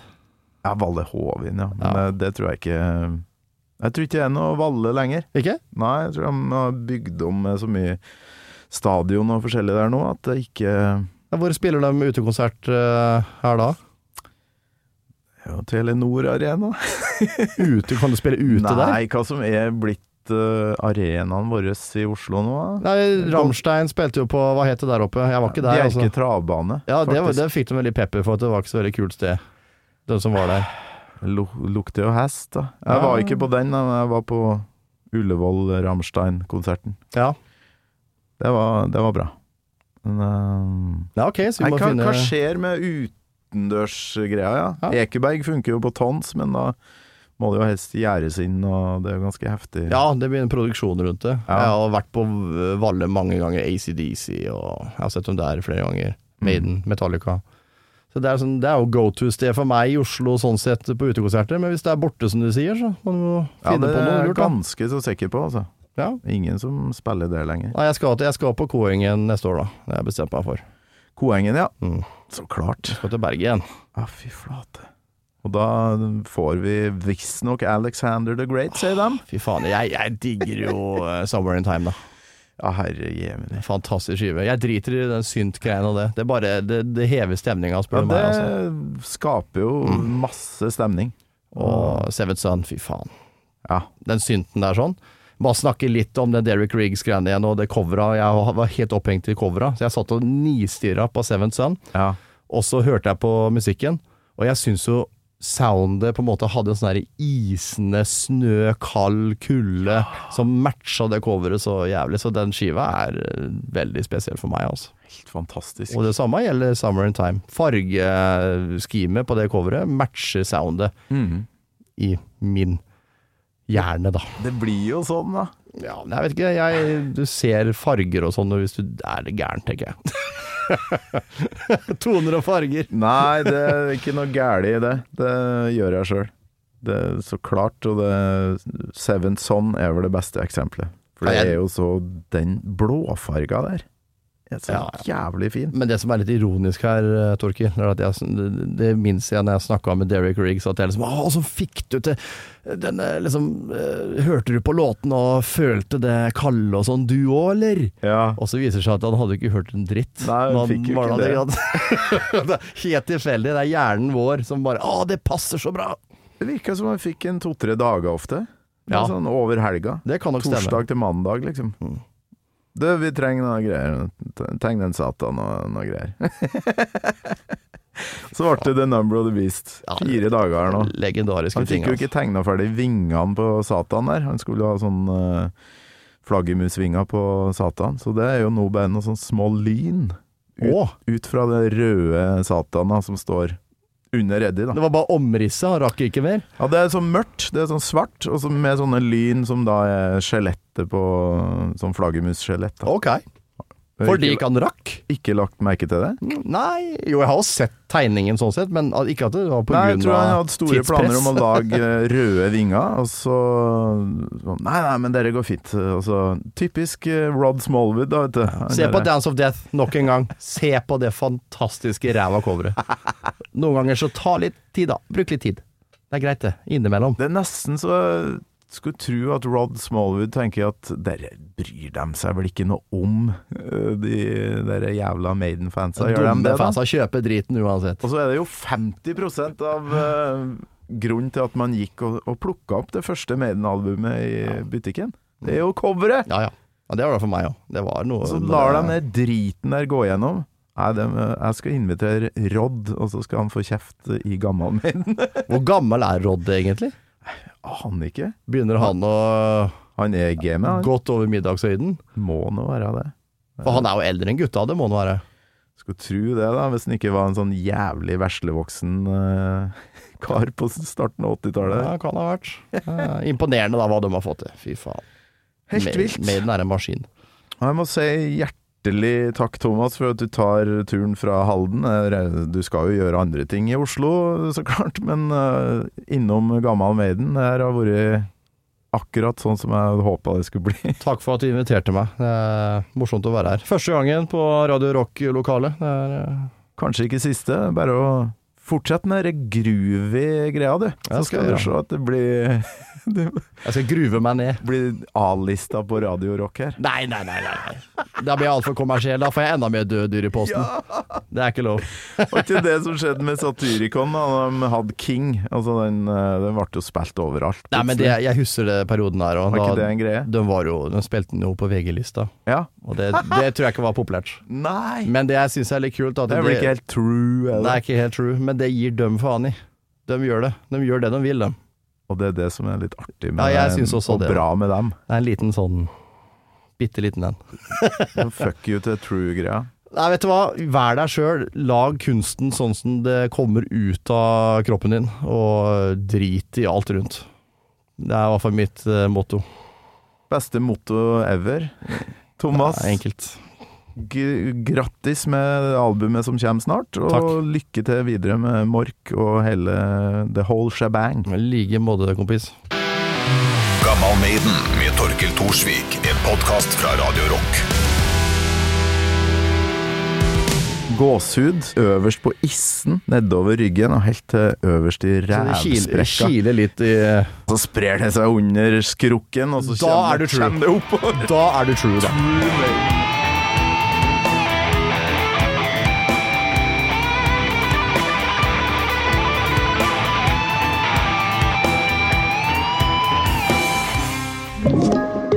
Ja, Valle Hovin, ja. Men Ja. Det, det tror jeg ikke Jeg tror ikke det er noe Valle lenger. Ikke? Nei, jeg tror de har bygd om med så mye stadion og forskjellig der nå at det ikke Ja, hvor spiller de utekonsert eh, her da? Ja, Telenor Arena. [LAUGHS] Ute, Kan du spille ute der? Nei, hva som er blitt uh, arenaen vår i Oslo nå. Nei, Rammstein spilte jo på Hva het det der oppe? Jeg var ikke der, Bjerke altså. travbane. Ja, det, var, det fikk de veldig pepper for at det var ikke så veldig kult sted. Den som var der. Lu lukter jo hest, da. Jeg Ja. var ikke på den, men jeg var på Ullevål Rammstein-konserten. Ja, Det var, det var bra. Men uh, ja ok, så vi må hva, finne hva skjer med utendørsgreia, ja? Ja. Ekeberg funker jo på tons, men da må det jo helst gjæres inn, og det er jo ganske heftig. Ja, det blir en produksjon rundt det. Ja. Jeg har vært på Valle mange ganger, ACDC, og jeg har sett dem der flere ganger. Mm. Maiden, Metallica. Så det er, sånn, det er jo go to-sted for meg i Oslo sånn sett på utekonserter, men hvis det er borte som du sier, så må du Ja, finne det på er noe jeg lurt. da. ganske så sikker på, altså. Ja. Ingen som spiller det lenger. Nei, jeg skal, jeg skal på Koengen neste år, da. Det har jeg bestemt meg for. Koengen, ja. Mm. Så klart. Skal til Bergen. Ja, fy flate. Og da får vi visstnok Alexander the Great, sier de. Fy faen, jeg, jeg digger jo Summer Somewhere in Time, da. Ja, herre jemini. Fantastisk skive. Jeg driter i den synt-greien og det. Det, bare, det, det hever stemninga, spør du ja, meg. Altså. skaper jo masse stemning. Og Seventh Sun, fy faen. Ja. Den synten der sånn. Bare snakke litt om det Derrick Riggs-greiene igjen, og det coveret. Jeg var helt opphengt i coveret, så jeg satt og nistirra på Seventh Sun. ja. Og så hørte jeg på musikken, og jeg syns jo soundet på en måte hadde en sånn isende snø, kald kulde som matcha det coveret så jævlig. Så den skiva er eh, veldig spesiell for meg, altså. Helt fantastisk. Og det samme gjelder Summer in Time. Fargeskimet på det coveret matcher soundet Mhm. i min hjerne, da. Det blir jo sånn, da. Ja, jeg vet ikke, jeg, du ser farger og sånn hvis du er det gæren, tenker jeg. [LAUGHS] Toner og farger. Nei, det er ikke noe galt i det. Det gjør jeg sjøl. Det er så klart, og det Seven Son er vel det beste eksempelet. For det er jo så Den blåfarga der er så Ja, jævlig fin. Men det som er litt ironisk her, eh, Torkil, det, minnes jeg når jeg snakka med Derek Riggs, at jeg liksom Å, så fikk du til denne liksom eh, Hørte du på låten og følte det kalde og sånn, du òg, eller? Ja. Og så viser det seg at han hadde ikke hørt en dritt. Nei, han fikk jo ikke det. [LAUGHS] det er Helt tilfeldig. Det er hjernen vår som bare Å, det passer så bra! Det virka som han fikk en to-tre dager ofte. Ja. Sånn over helga. Det kan nok stemme. Torsdag til mandag, liksom. Mm. Du, vi trenger noe greier. Tegn den Satan og noe greier. [LAUGHS] Så ble det The Number of the Beast. Fire dager nå. Legendariske Han ting. fikk jo altså. ikke tegna ferdig vingene på Satan der. Han skulle ha sånn uh, flaggermusvinger på Satan. Så det er jo nå bare noe sånn små lyn ut, ut fra det røde Satana som står under Eddie, da. det var bare omrisset, han rakk ikke mer. Ja, det er sånn mørkt, det er sånn svart, og så med sånne lyn som da er skjelettet på Sånn flaggermusskjelett. Ok. Fordi ikke han rakk? Ikke lagt merke til det? Nei Jo, jeg har jo sett tegningen sånn sett, men ikke at det var på Nei, jeg tror han hadde store planer om å lage [LAUGHS] eh, røde vinger, og så sånn, Nei, nei, men dere går fint. Altså, Typisk eh, Rod Smallwood, da, vet du. Se på Dance of Death nok en gang. Se på det fantastiske ræva coveret. [LAUGHS] Noen ganger så ta litt tid, da. Bruk litt tid. Det er greit, det. Innimellom. Det er nesten så skulle tro at Rod Smallwood tenker at dere bryr dem seg vel ikke noe om eh, de der jævla Maiden-fansa, gjør de det? da? fansa kjøper driten uansett. Og så er det jo 50 av uh, grunnen til at man gikk og, og plukka opp det første Maiden-albumet i butikken. Det er jo coveret! Ja, ja. ja det var det for meg òg. Det var noe Så lar de den driten der gå gjennom. Eh, jeg skal invitere Rod, og så skal han få kjeft i gammel Maiden. Hvor gammel er Rod egentlig? Aner ikke. Begynner han å Han er gamet, han. gått over middagshøyden? Må nå være det. For han er jo eldre enn gutta, det må han være. Skulle tro det, da, hvis han ikke var en sånn jævlig veslevoksen uh, kar på starten av 80-tallet. Ja, kan ha vært. Uh, imponerende da hva de har fått til. Fy faen. Helt vilt. Maiden er en maskin. Og jeg må si hjertelig takk, Thomas, for at du tar turen fra Halden. Eh, Du skal jo gjøre andre ting i Oslo, så klart, men eh, innom Gammal Maiden det har vært akkurat sånn som jeg håpa det skulle bli. Takk for at du inviterte meg. Det er morsomt å være her. Første gangen på Radio Rock-lokalet. Det eh, Kanskje ikke siste, bare å fortsette med den groovy greia, du. Så skal skal du se at det blir, [LAUGHS] det Jeg skal gruve meg ned. blir A-lista på Radio Rock her. Nei, nei, nei. nei. Da blir jeg altfor kommersiell. Da får jeg enda mer døde dyr i posten. Det er ikke lov. [LAUGHS] Var ikke det som skjedde med Satyricon, da de hadde King? Altså, den, eh, den ble jo spilt overalt. Nei, men det, jeg husker det perioden her. òg. De, jo, de spilte den jo på VG-lista, Ja. og det, det tror jeg ikke var populært. [LAUGHS] Nei! Men det jeg syns er litt kult, at Det blir ikke helt true, Eller? Det det? er ikke helt true, men det gir dem faen i. De gjør det. De gjør det de vil, dem. Og det er det som er litt artig med Ja, jeg synes også og det. bra med dem. Det er en liten sånn Bitte liten en. [LAUGHS] Fuck you til true-greia. Nei, vet du hva. Vær deg sjøl. Lag kunsten sånn som det kommer ut av kroppen din, og drit i alt rundt. Det er i hvert fall mitt eh, motto. Beste motto ever. Thomas, er enkelt. Grattis med albumet som kommer snart, og Takk. lykke til videre med Mork og hele the whole shebang. I like måte, kompis. Gammal Maiden med Torkil Thorsvik. En podkast fra Radio Rock. Gåsehud øverst på issen, nedover ryggen og helt til øverst i Så kiler, rævsprekka. kiler litt i Så sprer det seg under skrukken, og så Da kommer, er du true. kommer det oppover. Da er du true, da.